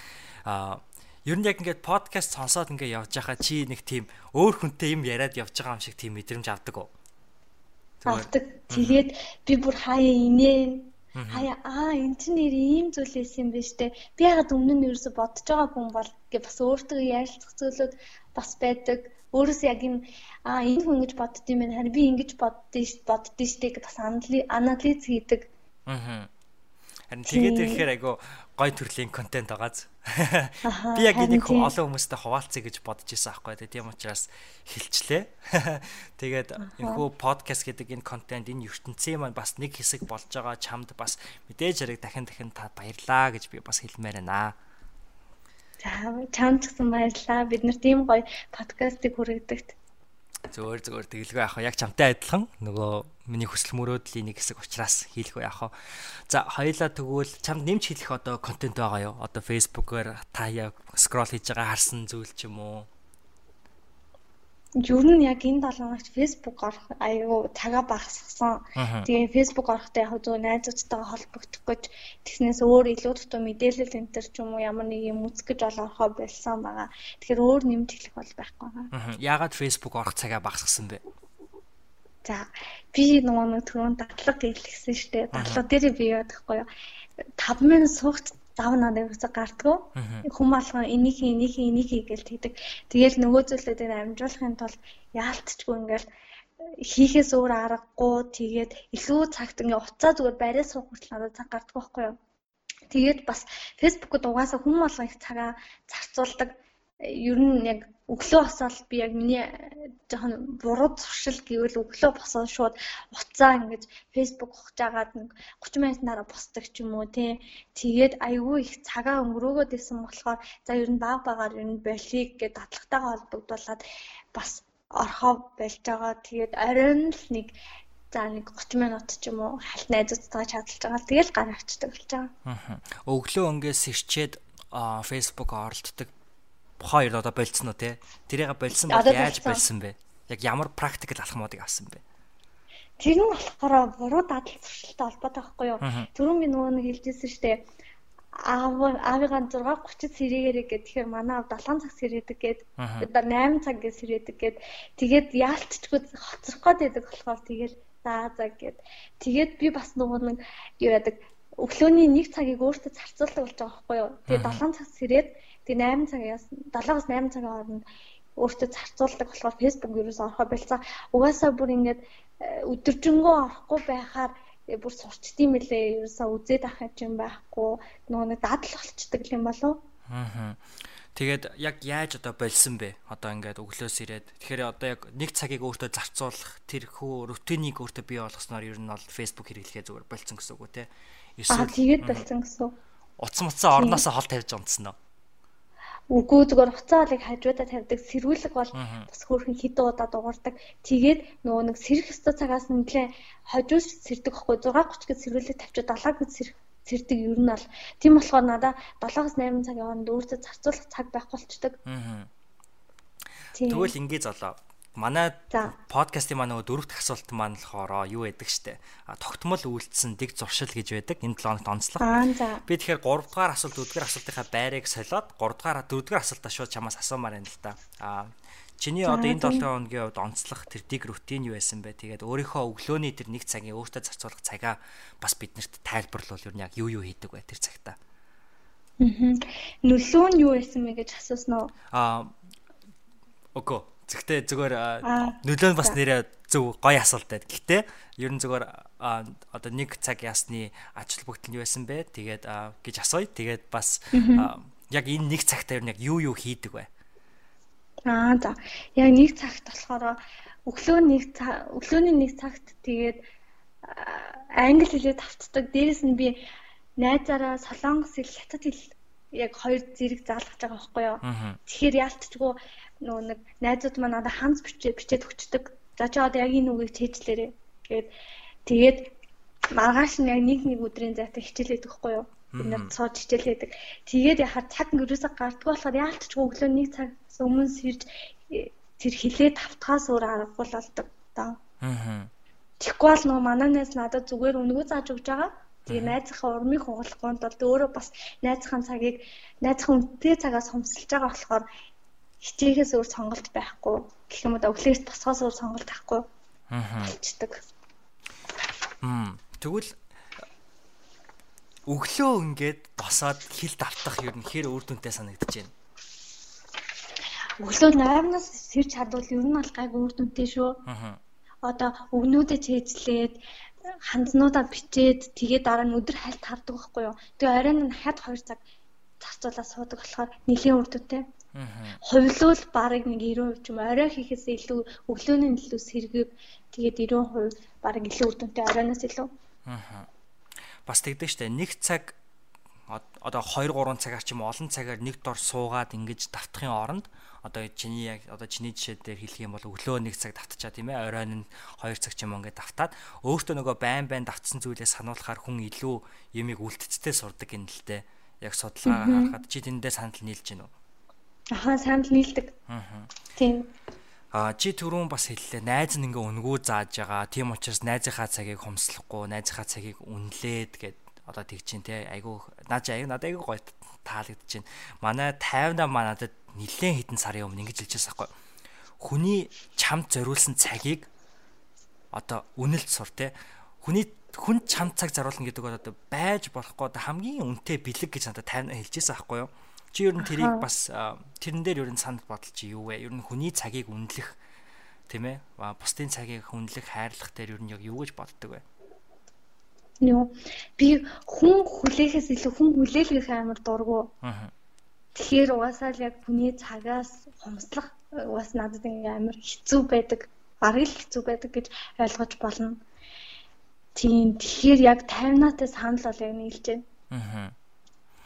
аа ер нь яг ингээд подкаст сонсоод ингээ явж байхаа чи нэг тийм өөр хүнтэй юм яриад явж байгаа юм шиг тийм мэдрэмж авдаг уу? Авдаг. Тэгээд би бүр хаяа инээ Хаяа аа энэ чинь нэр ийм зүйл байсан юм биш үү? Би ягаад өмнө нь ерөөсө бодож байгаа хүн бол гэ бас өөртөө ярилцах зүйлүүд бас байдаг. Өөрөөсөө яг энэ аа энэ хүн ингэж бодд юм байна. Харин би ингэж боддөө шүү боддөө шүү гэж бас анализ хийдэг. Аа. Харин тэгээд ирэхээр айгу гой төрлийн контент байгааз. Би яг энийг олон хүмүүстэй хуваалцъя гэж бодож исэн аахгүй. Тийм учраас хэлчлээ. Тэгээд энэхүү подкаст гэдэг энэ контент энэ ертөнцийн маань бас нэг хэсэг болж байгаа чамд бас мэдээж хэрэг дахин дахин та баярлаа гэж би бас хэлмээр байна. За чамд ч гэсэн баярлаа. Бид нар тийм гоё подкастыг хүргədэгт Зөөр зөөр тэгэлгүй яах вэ? Яг чамтай адилхан нөгөө миний хүсэл мөрөөдлийн нэг хэсэг учраас хийлгүй яах вэ? За хоёлаа тэгвэл чамд нэмж хэлэх одоо контент байгаа юу? Одоо Facebook-оор та яг скрол хийж байгаа харсан зүйл ч юм уу? Ер нь яг энэ 7 хоногт Facebook орох аюу цагаа багасгасан. Тэгээ Facebook орохдоо яг зөв найзуудтайгаа холбогдох гэж тэгснээс өөр илүү дутуу мэдээлэл энэ төр ч юм уу ямар нэг юм үзэх гэж олоохоо болсон байгаа. Тэгэхээр өөр нэмж хэлэх бол байхгүй байгаа. Яагаад Facebook орох цагаа багасгасан бэ? За би нөгөө нэг түрүүн дадлага гэлсэн шүү дээ. Дадлага дээр би яадахгүй юу? 5 минут суугч зав надад үсэг гардггүй. Хүм алган энийг хий, энийг хий, энийг хий гэж тэгдэг. Тэгэл нөгөө зүйлүүдийг амжуулахын тулд яалтчгүй ингээл хийхээс өөр аргагүй тэгээд илүү цагт ингээ уцаа зүгээр барай суух хүртэл надад цаг гардаг байхгүй юу. Тэгээд бас фэйсбүүкэд угаасаа хүн болгон их цагаа зарцуулдаг. Ер нь яг өглөө босоод би яг миний жоохон буруу зуршил гэвэл өглөө босоод шууд уцаа ингэж фэйсбүүк ухаж агаад нэг 30 минутаараа босдог ч юм уу тий. Тэгээд айгүй их цагаа өнгөрөөгөөд исэн болохоор за ер нь баг багаар ер нь болиг гэдэг дадлагтайгаа холбогдуулаад бас орхоо болж байгаа. Тэгээд оройн л нэг за нэг 30 минут ч юм уу хальт найзуудтайгаа чадлж байгаа. Тэгэл гар авчдаг болж байгаа. Аа. Өглөө өнгөөс ирчээд Facebook оролддог хоёр одоо болцсон уу те? Тэрийг болсон бол яаж болсон бэ? Яг ямар практикл алхмуудыг авсан бэ? Тэр нь болохоор буруу дадал зуршилтай холбоотой байхгүй юу? Түрүүн би нөгөө нэг хэлжсэн шүү дээ. Аав аавыгаа 6:30 сэрэгээрээ гэх тэгэхээр манай аав 7 цаг сэрээдэг гээд одоо 8 цаг гэж сэрээдэг гээд тэгээд яалтчгүй хоцрох гээд байдаг болохоор тэгээд заа заа гээд тэгээд би бас нөгөө нэг юу яадаг өглөөний 1 цагийг өөртөө зарцуулдаг болж байгаа байхгүй юу. Тэгээд 7 цаг сэрээд Тэгээ 8 цагаас 7-аас 8 цагийн хооронд өөртөө зарцуулдаг болохоор Facebook ерөөс орохоо болцоо. Угаасаа бүр ингээд э, өдөржингөө орохгүй байхаар э, бүр сурчдсан мөлий ерөөсөө үзээд авах юм байхгүй нөгөө нэг дадал болчдөг юм болов. Аа. Тэгээд яг яаж одоо болсон бэ? Одоо ингээд өглөөс ирээд. Тэгэхээр одоо яг нэг цагийг өөртөө зарцуулах тэр хөө рутинийг өөртөө бий болгосноор ер нь бол Facebook хэрэглэхээ зүгээр болцсон гэсэн үг үү те? Эсвэл тэгээд болцсон гэсэн. Утсан мутсан орноосоо хол тавьж унтсан нь. Үгүй зүгээр хуцаалыг хажуудаа тавьдаг. Сэргүүлэг бол бас хөөрхөн хідэн удаа дуурдаг. Тэгээд нөгөө нэг сэрэх өстө цагаас нэлээ хожуус сэрдэг хгүй 6:30 гэж сэргүүлэг тавьчаад 7 гэж сэрэх сэрдэг ер нь бол тийм болохоор надаа 7-8 цагийн хооронд өөртөө зарцуулах цаг байх болчдөг. Тэгвэл ингээд золоо манай подкастын маань нөгөө дөрөвт асуулт маань болохоор юу байдаг штэ. Тогтмол үйлдэлсэн дэг зуршил гэж байдаг. Энэ 7 хоногт онцлог. Би тэгэхээр 3 дугаар асуулт 4 дугаар асуултынхаа байрыг солиод 3 дугаар 4 дугаар асуултаа шууд чамаас асуумаар байна л да. А чиний одоо энэ 7 хоногийн хувьд онцлог тэр дэг рутин юу байсан бэ? Тэгээд өөрийнхөө өглөөний тэр нэг цагийн өөртөө зарцуулах цагаа бас биднэрт тайлбарлал ер нь яг юу юу хийдэг вэ тэр цагтаа? Аа. Нөлөө нь юу байсан бэ гэж асуусан уу? Аа. Окей Гэхдээ зүгээр нөлөө нь бас нэрээ зөв гоё асуулт байд. Гэхдээ ер нь зүгээр одоо нэг цаг ясны ач холбогдол нь байсан бэ? Тэгээд гэж асууя. Тэгээд бас яг энэ нэг цагтаа ер нь яг юу юу хийдэг вэ? Аа за. Яг нэг цагт болохоор өглөө нэг өглөөний нэг цагт тэгээд англи хэлээр тавцдаг. Дээрэс нь би найзаараа солонгос хэл хятад хэл яг хоёр зэрэг заалгаж байгаа байхгүй юу. Тэгэхээр яалтчгүй нөгөө нэг найзууд маань надад ханц бичээ бичээд өгчдөг. За чи одоо яг энэ үгийг чийжлээрээ. Тэгээд тэгээд маргааш нь яг нэг нэг өдрийн зайтай хичээлээд өгөхгүй юу? Бид цоод хичээлээдэг. Тэгээд яхаар цаг ерөөсө гардггүй болохоор яалтчгүй өглөө нэг цагаас өмнө сэрж тэр хилээд тавтахаас өөр аргагүй л болдог даа. Аа. Бол нөгөө манай найз надад зүгээр өнгөө зааж өгч байгаа. Тэгээ найзынхаа урмыг хугалахгүй бол өөрөө бас найзынхаа цагийг найзынхаа үнэтэй цагаас хомсолж байгаа болохоор хичээхээс өөр сонголт байхгүй гэх юм уу өглөөс тосгоос өөр сонголт байхгүй аа болчдөг. Мм тэгвэл өглөө ингээд босоод хил давтах ер нь хэр үр дүнтэй санагдаж байна. Өглөө 8-наас сэрж чадвал ер нь бол гайг үр дүнтэй шүү. Аа. Одоо өгнүүдэд чэйжлээд хандлнуудаа бичээд тэгээд дараа нь өдөр хальт хардаг байхгүй юу. Тэгээ оройн нь хад 2 цаг зарцуулаад суудаг болохоор нэлийн үр дүнтэй. Хувилуул барыг нэг 90% ч юм орой хийхээс илүү өглөөний илүү сэргийг тэгээд 90% барыг илүү үр дүнтэй оройноос илүү. Аа. Бас тэгдэг штэ нэг цаг одоо 2 3 цагаар ч юм олон цагаар нэг дор суугаад ингэж давтахын оронд одоо чиний яг одоо чиний жишээ дээр хэлэх юм бол өглөө нэг цаг давтчаа тийм ээ оройн нь 2 цаг ч юм ингээд давтаад өөртөө нөгөө байн байн давтсан зүйлээ сануулахаар хүн илүү ямиг үлдцтэй сурдаг юм л дээ яг судалгаа харахад чи тэндээ санал нийлж гинөө Ахаа санал нийлдэг. Аа. Тийм. А чи түрүүн бас хэллээ. Найз нь ингээ өнгөө зааж байгаа. Тийм учраас найзынхаа цагийг хомслохгүй, найзынхаа цагийг үнэлээд гэд одоо тэгж чинь те айгу наач айгу надад айгу гоё таалагдчихээн. Манай 50 маа надад нилээн хитэн сарын өмнө ингэж хэлчихсэн байхгүй. Хүний чамд зориулсан цагийг одоо үнэлж сур те. Хүний хүн чамд цаг заруулна гэдэг бол одоо байж болохгүй хамгийн үнэтэй бэлэг гэж надад 50 хэлчихсэн байхгүй юу? Чи ер нь тэрийг бас тэрэн дээр ер нь санал бодол чи юу вэ? Ер нь хүний цагийг үнэлэх тийм ээ. Бусдын цагийг хүнлэх, хайрлах дээр ер нь яг юу гэж боддог вэ? Нөө би хүн хүлээхээс илүү хүн хүлээлгэх амар дургу. Тэгэхээр угаасаа л яг хүний цагаас хомслох угаас надад ингээм амар хэцүү байдаг. Бараг л хэцүү байдаг гэж ойлгож болно. Тийм тэгэхээр яг таймнаатай санал бол яг нийлж байна. Аа.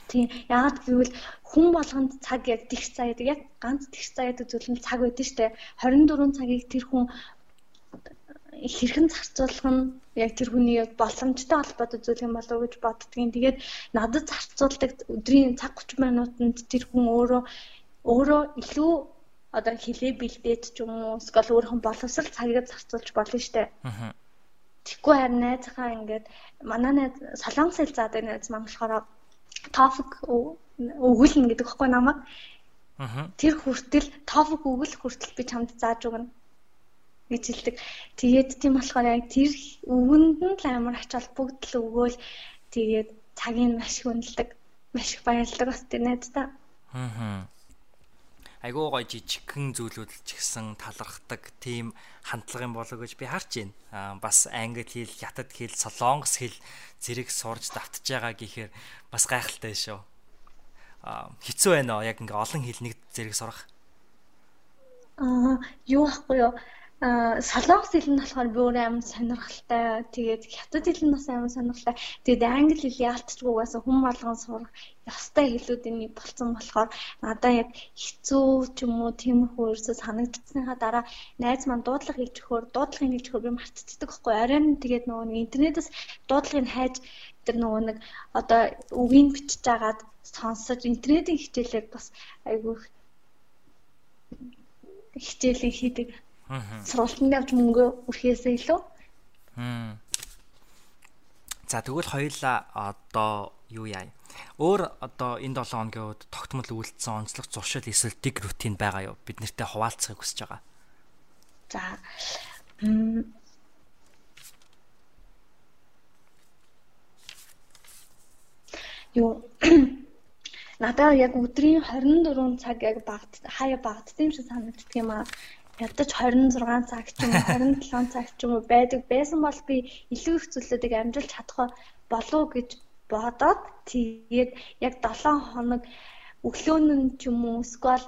Тийм яагаад гэвэл хүн болгонд цаг яг тэгш цаа яадаг яг ганц тэгш цаа яадаг зүйл нь цаг байдаг штэ 24 цагийг тэр хүн хэрхэн зарцуулах нь яг тэр хүний боломжтой холбоотой зүйл юм болов уу гэж боддгийн. Тэгээд надад зарцуулдаг өдрийн цаг 30 минутанд тэр хүн өөрөө өөрөө илүү одоо хилээ бэлдээд ч юм уу эсвэл өөрийнхөө боловсрал цагийг зарцуулж болно штэ. Аа. Тэгэхгүй харин найзхаа ингээд манай найз солонгос хэл заадаг найз маань болохоор TOEFL өгүүлнэ гэдэг хэвгүй намайг. Аа. Тэр хүртэл TOEFL өгөл хүртэл би чамд зааж өгнө гэж хэлдэг. Тэгээд тийм болохоор яг тэр өвөнд нь л амар ач холбогдол өгөөл тэгээд цагийг маш хүндэлдэг. Маш их баярлдаг бас тэр найздаа. Аа айгүй гой жижигхэн зүйлүүд ч гэсэн талархдаг тийм хандлага юм болоо гэж би харж байна. Аа бас англи хэл, хятад хэл, солонгос хэл зэрэг сурж давтж байгаа гэхээр бас гайхалтай шүү. Аа хэцүү байна оо яг ингээ олон хэл нэг зэрэг сурах. Аа юу ахгүй юу? Солонгос хэл нь болохоор би өөрөө амар сонирхолтой. Тэгээд хятад хэл нь бас амар сонирхолтой. Тэгээд англи хэл яалтчгүйгээс хүн болгон сурах ёстой хэлүүдийн нэг болсон болохоор надаа яг хэцүү ч юм уу тиймэрхүү ерөөсө санагдсныхаа дараа найз маань дуудлага хийж өгөхөөр дуудлагыг хийж өгөхөөр би мартцдаг байхгүй. Арай нь тэгээд нөгөө нэг интернетээс дуудлагыг хайж тэр нөгөө нэг одоо үгийг бичиж агаад сонсож интернетийн хичээлээр бас айгүй хичээлийг хийдэг сургалтанд явж мөнгө өрхөөсөө илүү. За тэгвэл хоёулаа одоо юу яа. Өөр одоо энэ 7 хоногийн үед тогтмол үйлдэлсэн онцлог зуршил эсвэл дэг рутин байгаа юу? Бид нартэй хуваалцахыг хүсэж байгаа. За. Юу надаа яг өдрийн 24 цаг яг багт хаяа багдсан юм шиг санагддаг юм аа ядаж 26 цаг ч юм уу 27 цаг ч юм уу байдаг байсан бол би илүү их зүйлүүдийг амжилт чадах болов гэж бодоод тэгээд яг 7 хоног өглөө нь ч юм уу эсвэл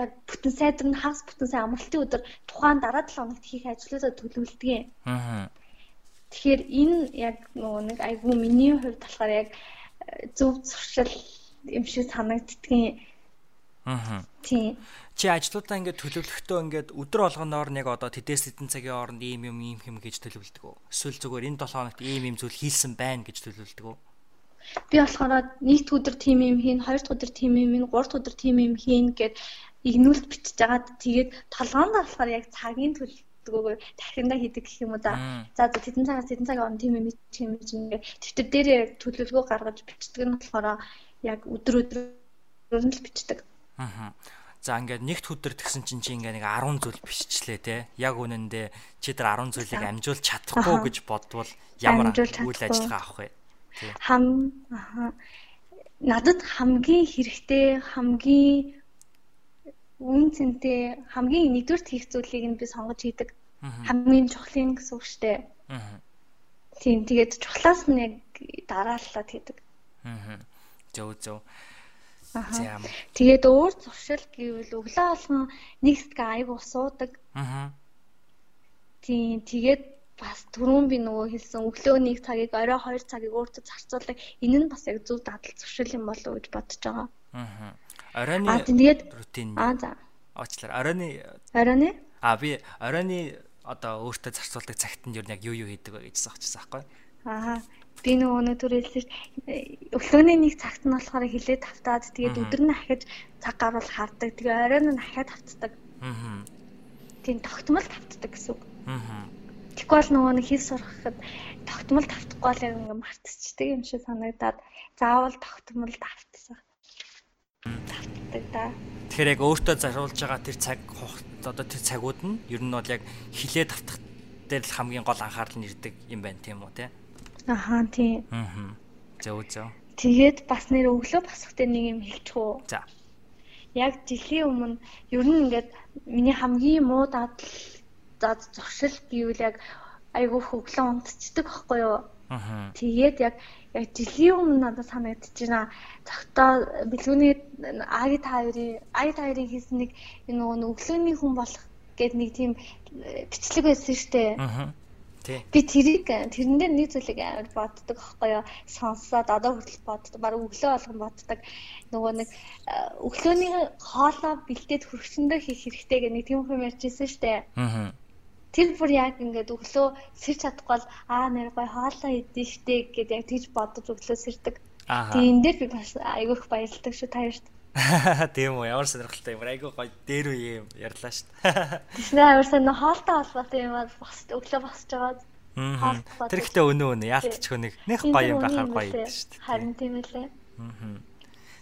яг бүтэн сайдар нь хагас бүтэн сайн амралтын өдөр тухайн дараа 7 хоногт хийх ажлуудаа төлөвлөдөг. Аа. Тэгэхээр энэ яг нөгөө нэг айгүй миний хувьд болохоор яг э, зөв зуршил юм шиг санагддгийн. Аа. Тийм чи ажлуудаа ингээд төлөвлөхдөө ингээд өдөр болгоноор нэг одоо тэдээс хэдэн цагийн хооронд ийм юм ийм юм гэж төлөвлөдөг үү? Эсвэл зүгээр энэ 7 хоногт ийм ийм зүйл хийлсэн байна гэж төлөвлөдөг үү? Би болохоор нийт өдөр тийм юм хийн, хоёр дахь өдөр тийм юм хийн, гурав дахь өдөр тийм юм хийн гэд игнүүлт бичиж агаад тэгээд толгоонд болохоор яг цагийн төлөвлөгөөгөө дахиндаа хийдэг гэх юм уу да. За за тэдэн цагаас тэдэн цагийн хооронд тийм юм тийм юм ингээд төвтөр дээрээ төлөвлөгөө гаргаж бичдэг нь болохоор яг өдөр өдрөөр нь бичдэг. Аа. За ингээд нэгт өдөр тэгсэн чинь чи ингээ нэг 10 зүйл биччихлээ те. Яг үнэндээ чи тэр 10 зүйлийг амжуулж чадахгүй гэж бодвол ямар үйл ажиллагаа авах вэ? Хам надад хамгийн хэрэгтэй хамгийн үн цэнтэй хамгийн нэгдүгürt хийх зүйлийг нь би сонгож хийдэг. Хамгийн чухлын гэсэн үг шүү дээ. Тийм тэгээд чухлаас нь яг дарааллаад хийдэг. Аа. Зөв зөв. Аа. Тэгээд өөр зуршил гэвэл өглөө болгон нэг сэтгэн айгуу суудаг. Аа. Тийм тэгээд бас түрүүн би нөгөө хэлсэн өглөө нэг цагийг орой 2 цагийг өөртөө зарцуулдаг. Энэ нь бас яг зөв дадал зуршил юм болов уу гэж бодож байгаа. Аа. Оройны рутин. Аа за. Оочлаар оройны оройны Аа би оройны одоо өөртөө зарцуулдаг цагт нь юу яг юу юу хийдэг вэ гэж асуучихсан байхгүй. Аа би нөгөө өнөөдөр хэлсэн өглөөний нэг цагт нь болохоор хилээд тавтаад тэгээд өдөр нь ахиж цаг гаруул хардаг. Тэгээ оройн нь ахиад тавтдаг. Аа. Тийм тогтмол тавтдаг гэсэн үг. Аа. Тэгэхгүй бол нөгөө нэг хэл сурахад тогтмол тавтахгүй яг ингээ мартчихдаг юм шиг санагдаад заавал тогтмол тавтсах. Тавтдаг да. Тэгэхээр яг өөртөө заруулж байгаа тэр цаг одоо тэр цагууд нь ер нь бол яг хилээд тавтах дээр л хамгийн гол анхаарал нь ирдэг юм байна тийм үү те? Ахаа тийм. Аа. Зөв зөв. Тэгээд бас нэр өглөө босох дээр нэг юм хэлчих үү? За. Яг жилийн өмнө ер нь ингээд миний хамгийн муу дадал зад зогшил гэвэл яг айгүй хөглөн унтцдаг байхгүй юу? Аа. Тэгээд яг яг жилийн өмнө надад санагдаж байна. Тогтоо бэлгүүний аги таарийн аги таарийн хийсэн нэг нөгөө өглөөний хүн болох гэд нэг тийм бичлэг байсан шүү дээ. Аа. Би тэрийг тэрэн дээр нэг зүйлийг амар боддог аахгүй юу? Сонсоод одоо хүртэл боддог. Бараг өглөө болгон боддог. Нөгөө нэг өглөөний хоолоо бэлдээд хөргөчөндөө хийх хэрэгтэй гэх нэг тийм юм ярьжсэн шүү дээ. Аа тэр бүр яг ингээд өглөө сэрч чадахгүй бол аа нэр гой хоолоо идэн штэ гэд яг тэгж бодож өглөө сэрдэг. Тэгээ энэ дээр би бас айгүйх баярлдаг шүү та хоёрт. Тийм үү ямар сонирхолтой юм айгүй гоё дээр үе юм ярьлаа шүү. Тэснэ амар сонир хоолтой холбоотой юм бас өглөө босч байгаа. Тэр ихтэй өнөө өнөө яалтчгүй нэг нэх гоё юм байхаар гоё гэдэг шүү. Харин тийм үлээ.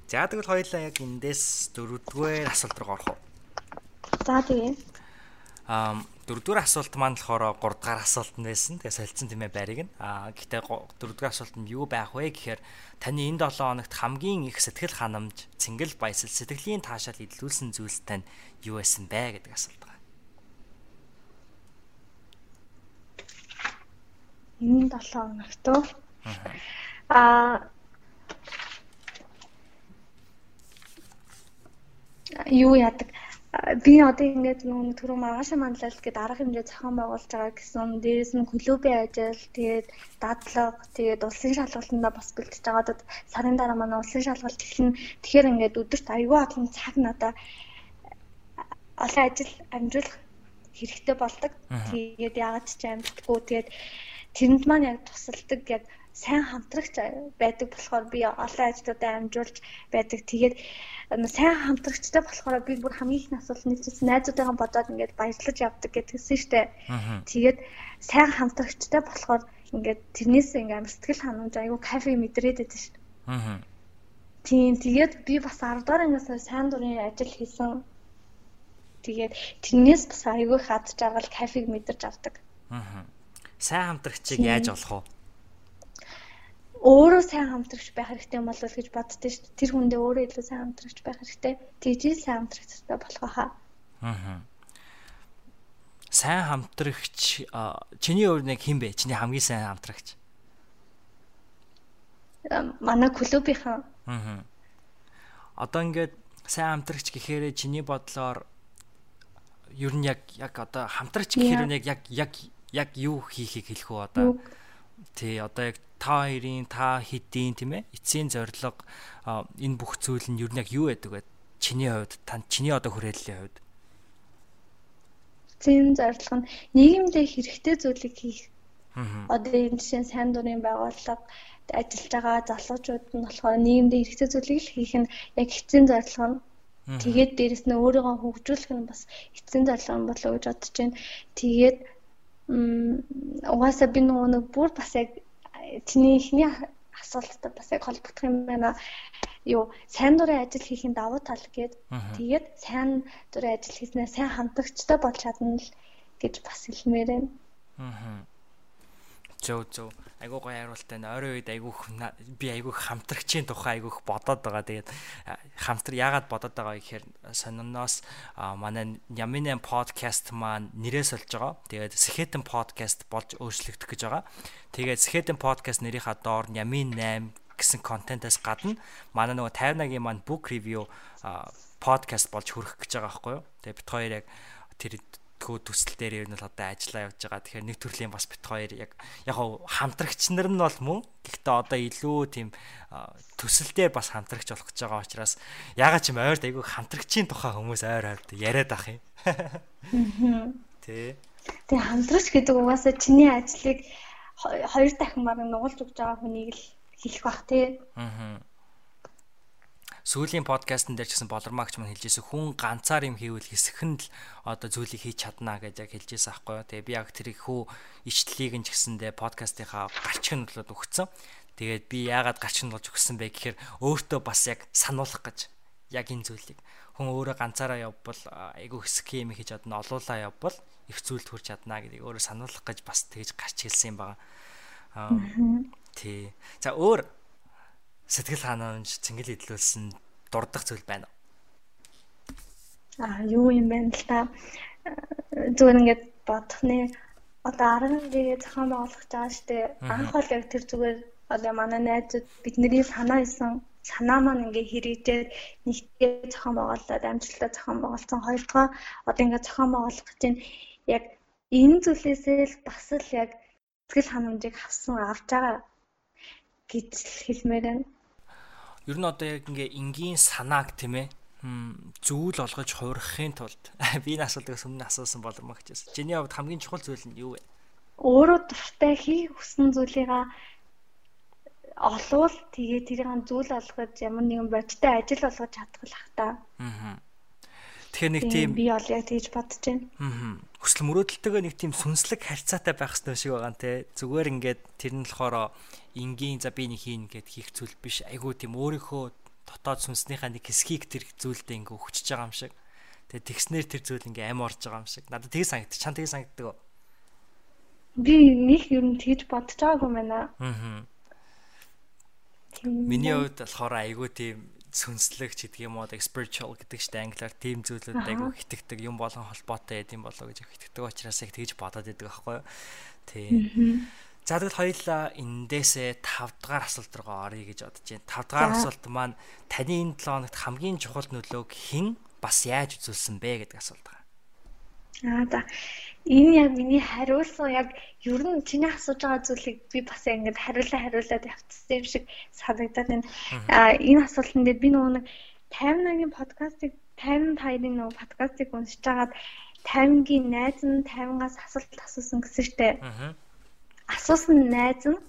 За тэгвэл хоёлаа яг эндээс дөрөвдүгээр асуулт руу орох уу? За тийм. Аа дөрөвдүгээр асуулт маань болохоор 3 дахь асуулт нь байсан. Тэгээ солилцсон тийм ээ байрыг нь. Аа гэхдээ дөрөвдүгээр асуулт нь юу байх вэ гэхээр таны энэ 7 хоногт хамгийн их сэтгэл ханамж, цэнгэл баясал, сэтгэлийн таашаал идэлүүлсэн зүйлс тань юу байсан бэ гэдэг асуулт байна. Энэ 7 хоногт аа юу яадаг би одоо ингээд нөгөө түрүү маргаашаа манлал гэдэг арга хэмжээ зохион байгуулж байгаа гэсэн. Дээрээс нь клубийн ажил, тэгээд дадлага, тэгээд улсын шалгалтанда бас бэлтэж байгаадад сарын дараа манай улсын шалгалт эхэлнэ. Тэгэхээр ингээд өдөрт аюул олон цаг надаа олон ажил амжуулах хэрэгтэй болдог. Тэгээд яагаад ч амжтгүй. Тэгээд тэрэнд маань яг тусалдаг яг сайн хамтрагч байдаг болохоор би олон ажлуудаа амжуулж байдаг. Тэгээд сайн хамтрагчтай болохоор би бүр хамгийн их асуулт нэгжсэн найзуудаагаа бодоод ингээд баярлаж явдаг гэдгийгсэн штэ. Тэгээд сайн хамтрагчтай болохоор ингээд тэрнээс ингээд амар сэтгэл ханамж айгу кафе мэдрээд байдаг штэ. Аа. Тийм тэгээд би бас 10 дугаар ангиас сайн дурын ажил хийсэн. Тэгээд тэрнээс бас айгүй хад жаргал кафег мэдэрч авдаг. Аа. Сайн хамтрагчийг яаж олох вэ? Өөрөө сайн хамтрагч байх хэрэгтэй юм болов гэж боддөө шүү дээ. Тэр хүндээ өөрөө илүү сайн хамтрагч байх хэрэгтэй. Тэгжээ сайн хамтрагчтай болох хаа. Аа. Сайн хамтрагч чиний өөр нэг хэн бэ? Чиний хамгийн сайн хамтрагч. Манай клубийнхан. Аа. Одоо ингээд сайн хамтрагч гэхээр чиний бодлоор ер нь яг яг одоо хамтрагч гэхээр яг яг яг яг юу хийхийг хэлэх үү одоо? Тий, одоо яг та хоёрын та хэдийн тийм ээ эцсийн зорилго энэ бүх зүйл нь юу нэг юу байдаг вэ? Чиний хувьд тань чиний одоо хүрээллийн хувьд эцсийн зорилго нь нийгэмдээ хэрэгтэй зүйлийг хийх. Одоо энэ жишээ сайн дурын байгууллага ажиллаж байгаа залуучууд нь болохоор нийгэмдээ хэрэгтэй зүйлийг л хийх нь яг эцсийн зорилго нь. Тэгээд дээрэс нь өөрийгөө хөгжүүлэх нь бас эцсийн зорилго нь болоо гэж бодож байна. Тэгээд угаасаа би нөгөө нэг бүр бас яг чиний ихний асуултад бас яг холбогдох юм байна. Юу сайн дурын ажил хийхин давуу тал гээд тэгээд сайн дурын ажил хийснээр сайн хамтагчтай болж чадна л гэж бас хэлмээр байна. Аа. Зөө зөө айгуу гоё хариултаа нэ ойрын үед айгуух би айгуух хамтрагчийн тухай айгуух бодоод байгаа. Тэгээд хамтар яагаад бодоод байгаа гэхээр сониноос манай Яминэн подкаст маань нэрээс олж байгаа. Тэгээд Сэхэтэн подкаст болж өөрчлөгдөх гэж байгаа. Тэгээд Сэхэтэн подкаст нэрийнхаа доор Ямин 8 гэсэн контентоос гадна манай нөгөө 50-гийн маань book review подкаст болж хөрөх гэж байгаа байхгүй юу. Тэгээд бит хоёр яг тэр тгөө төсөл дээр ер нь л одоо ажиллаа явж байгаа. Тэгэхээр нэг төрлийн бас бит хоёр яг яг хамтрагч нар нь бол мөн. Гэхдээ одоо илүү тийм төсөлдөө бас хамтрагч болох гэж байгаа учраас ягаад ч юм ойрд айгүй хамтрагчийн тухай хүмүүс ойр ойрд яриад ах юм. Тэ. Тэгээ хамтрагч гэдэг угаасаа чиний ажлыг хоёр дахин баг нугалж өгч байгаа хүнийг л хэлэх бах тий. Аа сүүлийн подкастн дээр ч гэсэн болормагч мань хэлжсэн хүн ганцаар юм хийвэл хэсэх нь л одоо зүйлийг хийж чадна гэж яг хэлжсэн аахгүй юу. Тэгээ би яг тэрийг хүү ичлэлийг нь ч гэсэндээ подкастынхаа гарчиг нь болоод өгцөн. Тэгээд би яагаад гарчиг нь болж өгсөн бэ гэхээр өөртөө бас яг сануулах гэж яг энэ зүйлийг хүн өөрөө ганцаараа явбал айгүй хэсэг юм хийж чадна олуулаа явбал их зүйлд хүрч чадна гэдгийг өөрөө сануулах гэж бас тэгж гарч хэлсэн юм байна. Аа тий. За өөр сэтгэл ханамж цэнгэл идэлүүлсэн дурдах зүйл байна? Аа юу юм бэ л та? Зүгээр ингээд бодох нэ. Одоо арга хэмжээгээ зохион байгуулах жаа штэ. Анх бол яг тэр зүгээр одоо манай найзууд бидний санаа исэн санаа маань ингээ хэрэгжээд нэгтгээ зохион байгуулаад амжилттай зохион байгуулсан. Хоёрдугаар одоо ингээ зохион байгуулах гэж яг энэ зүйлээсээ л бас л яг сэтгэл ханамжийг авсан авч байгаа гэж хэлмээр байна. Ер нь одоо яг ингээ энгийн санааг тийм ээ зүйл олгож хуурахын тулд би энэ асуултыг өмнө асуусан болмоо гэжсэн. Чиний хувьд хамгийн чухал зүйл нь юу вэ? Өөрөө дуртай хийх хүссэн зүйлийг олвол тэгээ тэрийг зүйл олгож ямар нэгэн бодиттой ажил болгож чадах л ах та. Аа. Тэгэхээр нэг тийм би бол яг тэгж бодож байна. Аа. Хүсэл мөрөөдөлтөйгөө нэг тийм сүнслэг харьцаатай байх хэрэгтэй шиг байгаа те. Зүгээр ингээд тэр нь болохоор энгийн за би нэг хийн гэд хийх зүйл биш. Айгуу тийм өөрийнхөө дотоод сүнснийхаа нэг хэсгийг тэр зүйлдээ ингээ өгчөж байгаа юм шиг. Тэгээ тэгснэр тэр зүйл ингээ ам орж байгаа юм шиг. Надад тийг санагд. Чан тийг санагддаг. Би нэг ер нь тэгж бодож байгаагүй байна. Аа Миний хувьд болохоор айгүй тийм сүнслэг ч гэдэг юм уу spiritual гэдэг чинь англиар тийм зүйлүүд айгүй хитэгдэг юм болон холбоотой байд юм болоо гэж хитэгдэг учраас яг тэгж бодоод байдаг аахгүй юу. Тийм. За тэгвэл хоёулаа эндээсээ 5 дахь асуулт руу оръё гэж бодож байна. 5 дахь асуулт маань таны энэ 7 хоногт хамгийн чухал нөлөөг хэн бас яаж үзүүлсэн бэ гэдэг асуулт байна. Аа за энэ яг миний хариулсан яг ер нь чиний асууж байгаа зүйлийг би бас ингэж хариулаа хариулаад явцсан юм шиг санагдаад байна. Аа энэ асуултанд дээр би нөгөө нэг 50-гийн подкастыг 50 таарын нөгөө подкастыг уншиж хагаад 50-гийн найз нь 50-аас асуулт асуусан гэсэн штэ. Асуусан найз нь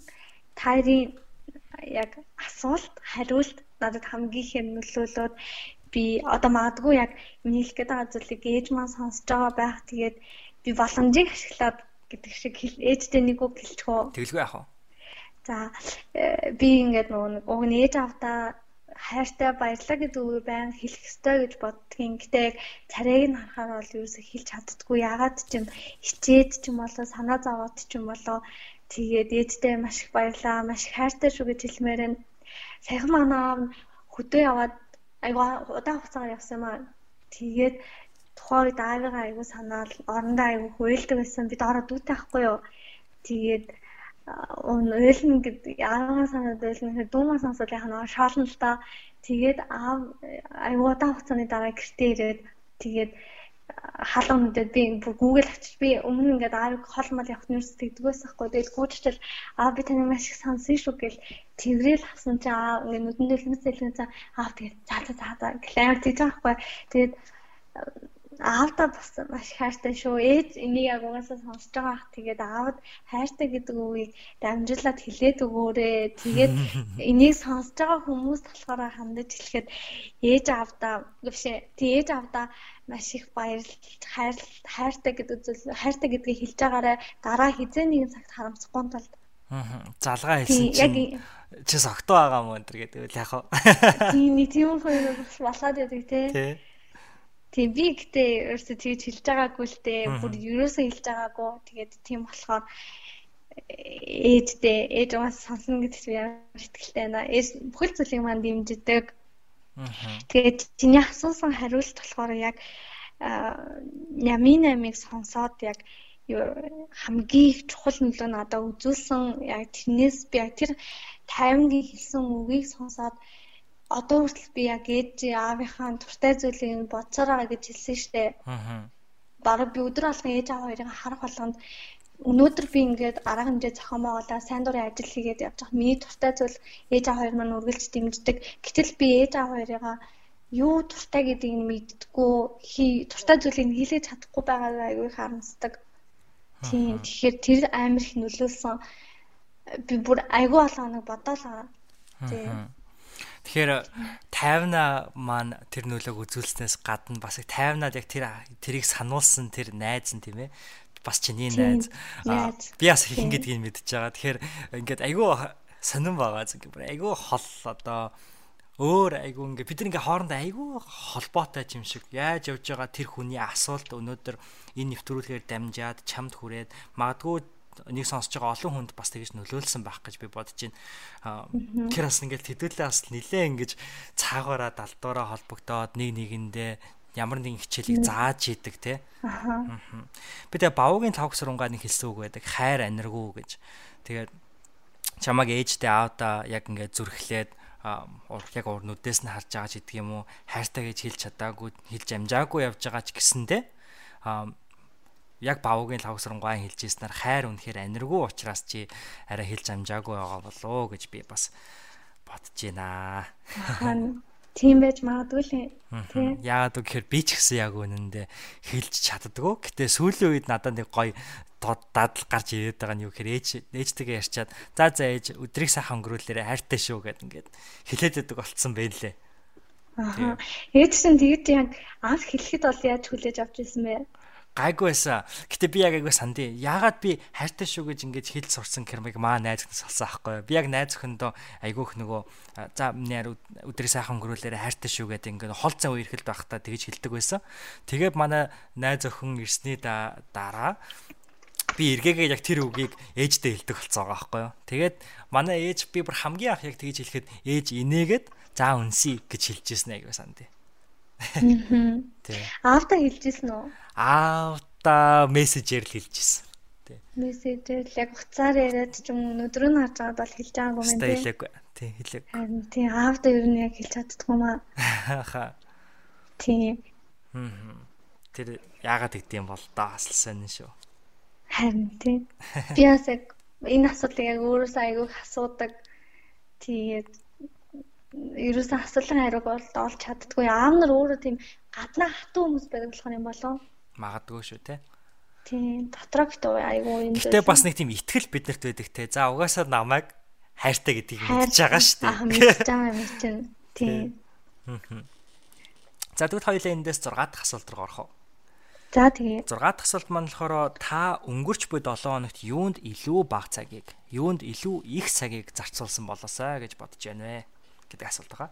таарын яг асуулт хариулт надад хамгийн их нөлөөлөд би одоо магадгүй яг миний хэлэх гээд байгаа зүйлийг ээж маань сонсож байгаа байх. Тэгээд би боломжийг ашиглаад гэдэг шиг ээжтэй нэг үг хэлчихөө. Тэгэлгүй яах вэ? За э, би ингээд нөгөө нэг уг нь ээж автаа хайртай баярлаа гэдэг үг байн хэлэх ёстой гэж боддгийн. Гэтэ царайг нь харахаар бол ерөөсө хэлж чаддгүй. Ягаад ч юм хичээд ч юм болоо санаа зовоод ч юм болоо тэгээд ээжтэй маш их баярлаа, маш их хайртай шүү гэж хэлмээр байна. Саяхан манаа хөдөө яваад айгаа удаан хугацаагаар явсан юм аа. Тэгээд тухайн үед аавыгаа айгуу санаал орондоо айгуу хуйлдаг байсан. Бид ороо дүүтэй ахгүй юу. Тэгээд өн ойлно гэдэг яагаад санаад ойлно гэхээр дүүмаа сонсоод яхаа нөгөө шоолно л та. Тэгээд аав айгуу удаан хугацааны дараа гэртээ ирээд тэгээд халуун нүдэд би бүр Google авчиж би өмнө ингээд аавыг хол мал явах нэрс тэгдгээс ахгүй тэгэл гүйчтэл аа би таны маш их сонсон шүү гэл тэргээл хасан чи аа ингээд нүдэндээ лэмсэлэн цаа аа тэгээд цаа цаа цаа глэр тийж байгаа хгүй тэгээд аавда бас маш хайртай шүү. Ээж энийг яг угаасаа сонсож байгаа ах тэгээд аавд хайртай гэдэг үгийг дамжуулаад хэлээд өгөөрэй. Тэгээд энийг сонсож байгаа хүмүүс болохоор хандаж хэлэхэд ээж аавда биш тий ээж аавда маш их баярлж хайр хайртай гэдэг зүйл хайртай гэдгийг хэлж байгаарэ дараа хизээ нэгэн цагт харамсахгүй тулд Аа залгаа хэлсэн чинь чи согтоо байгаа мөн энэ гэдэг яг хаа. Тийм тийм хоёр бас болоод байдаг тий. Тийм би гэтээ ерөөсөө тэгж хэлж байгаагүй л дээ. Бүр ерөөсөө хэлж байгаагүй. Тэгээд тийм болохоор ээжтэй ээж угаас сонсно гэдэгт би ямар ихтэй байна. Ээж бүхэл зүйлийг манд дэмждэг. Тэгээд чиний асуусан хариулт болохоор яг Нямин амиг сонсоод яг хамгийн их чухал нөлөө надад үзүүлсэн яг тэрнээс би яг тэр таймгийн хэлсэн үгийг сонсоод одоо хүртэл би яг ээж аавынхаа туртай зүйлийг бодсоор байгаа гэж хэлсэн штэ. Аа. Бараг би өдөр алган ээж аав хоёрыг харах болгонд өнөөдөр би ингээд арга хэмжээ зохион байгуулаад сайн дурын ажил хийгээд явж байгаа. Миний туртай зүйл ээж аав хоёр маань үргэлж дэмждэг. Гэтэл би ээж аав хоёрыгаа юу туртай гэдгийг мэддэггүй, хий туртай зүйлийг хийлгэж чадахгүй байгаагаа аягүй харамсдаг. Тийм. Тэгэхээр тэр амар их нөлөөлсөн. Би бүр аягүй болгоныг бодоолаа. Тийм. Тэгэхээр 50-аа маань тэр нөлөөг үзүүлснээс гадна бас 50-аад яг тэр тэрийг сануулсан тэр найз нь тийм ээ бас чиний найз. Би бас хин гэдгийг мэдчихэж байгаа. Тэгэхээр ингээд айгүй сонирн байгаа зүг. Айгүй хол одоо өөр айгүй ингээ бид ингээ хоорондоо айгүй холбоотой юм шиг яаж явж байгаа тэр хүний асуулт өнөөдөр энэ нэвтрүүлгээр дамжаад чамд хүрээд магадгүй нэг сонсож байгаа олон хүнд бас тэгэж нөлөөлсөн байх гэж би бодож байна. Тэр бас ингээл тэдүүлээ бас нилээ ингэж цаагаараа далдуураа холбогдоод нэг нэгэндээ ямар нэгэн хичээлийг зааж идэг те. Аа. Би тэгээ бавуугийн тавх сурунгаа нэг хэлсэн үг байдаг. Хайр аниргуу гэж. Тэгээд чамаг ээжтэй аавда яг ингээд зүрхлээд яг нүдээс нь харж байгаа ч гэдэг юм уу хайртай гэж хэлж чадаагүй хэлж амжаагүй явж байгаа ч гэсэндэ яг бавуугийн лавсрангуай хэлж ирснээр хайр үнэхээр аниргүй учраас чи арай хэлж амжаагүй байгаа болоо гэж би бас бодож байна. Тийм байж магадгүй л тийм. Яагаад гэхээр би ч гэсэн яг үнэндээ хэлж чаддгүй. Гэтэ сүүлийн үед надад нэг гоё дадал гарч ирээд байгаа нь юу гэхээр ээж ээжтэйгээ ярьчаад за за ээж өдрийг сайхан өнгөрүүлээрэ хайртай шүү гэд ингээд хэлээд байдаг болцсон байх лээ. Аа. Ээж чинь тэгэд яг анх хэлэхэд бол яаж хүлээж авч ирсэн бэ? Гайгүй байсан. Гэтэ би яг айгүй сандээ. Яагаад би хайртай шүү гэж ингэж хэл сурсан кермиг маа найз өхнөөс олсон аахгүй. Би яг найз өхөндөө айгүйх нөгөө за нэр өдрийг сайхан өнгөрүүлээрэ хайртай шүү гэдэг ингэ хол цаа үерхэлд байхдаа тэгэж хэлдэг байсан. Тэгээд манай найз өхөн ирсний дараа би эргээгээ яг тэр үгийг ээждээ хэлдэг болсон байгаа байхгүй юу. Тэгээд манай ээж би бүр хамгийн анх яг тэгж хэлэхэд ээж инээгээд за үнсий гэж хэлж ирсэн айгүй сандээ. Тий. Аавда хэлжсэн үү? Аавда мессежээр л хэлжсэн. Тий. Мессежээр л яг хуцаар яриад ч юм өнөдөр нь харж байгаад бол хэлж байгаагүй юм тий. Хэлээгүй. Тий, хэлээгүй. Харин тий аавда ер нь яг хэлж чаддгүй юм аа. Аха. Тий. Хм. Тэр яагаад гэдэм бол даа асал сонь шүү. Харин тий. Би бас яг энэ асуудлыг яг өөрөөсөө айгүй асуудаг. Тэгээд ерөөсөн асуулын хариуг бол олж чаддгүй. Аав нар өөрөө тийм гаднаа хатуу хүмүүс байдаг болох юм болов. Магадгүй шүү те. Тийм, дотроо битүү айгүй юм. Гэтэ бас нэг тийм ихтгэл биднэрт байдаг те. За угаасаа намайг хайртай гэдгийг мэдж байгаа шүү дээ. Мэдж байгаа юм чинь. Тийм. За тэгвэл хоёулаа эндээс 6 дахь асуулт руу орох уу? За тэгээ. 6 дахь асуулт маань болохоор та өнгөрч буй 7 хоногт юунд илүү бага цагийг, юунд илүү их цагийг зарцуулсан болоосаа гэж бодож байна вэ? Гэдэг асуулт байгаа.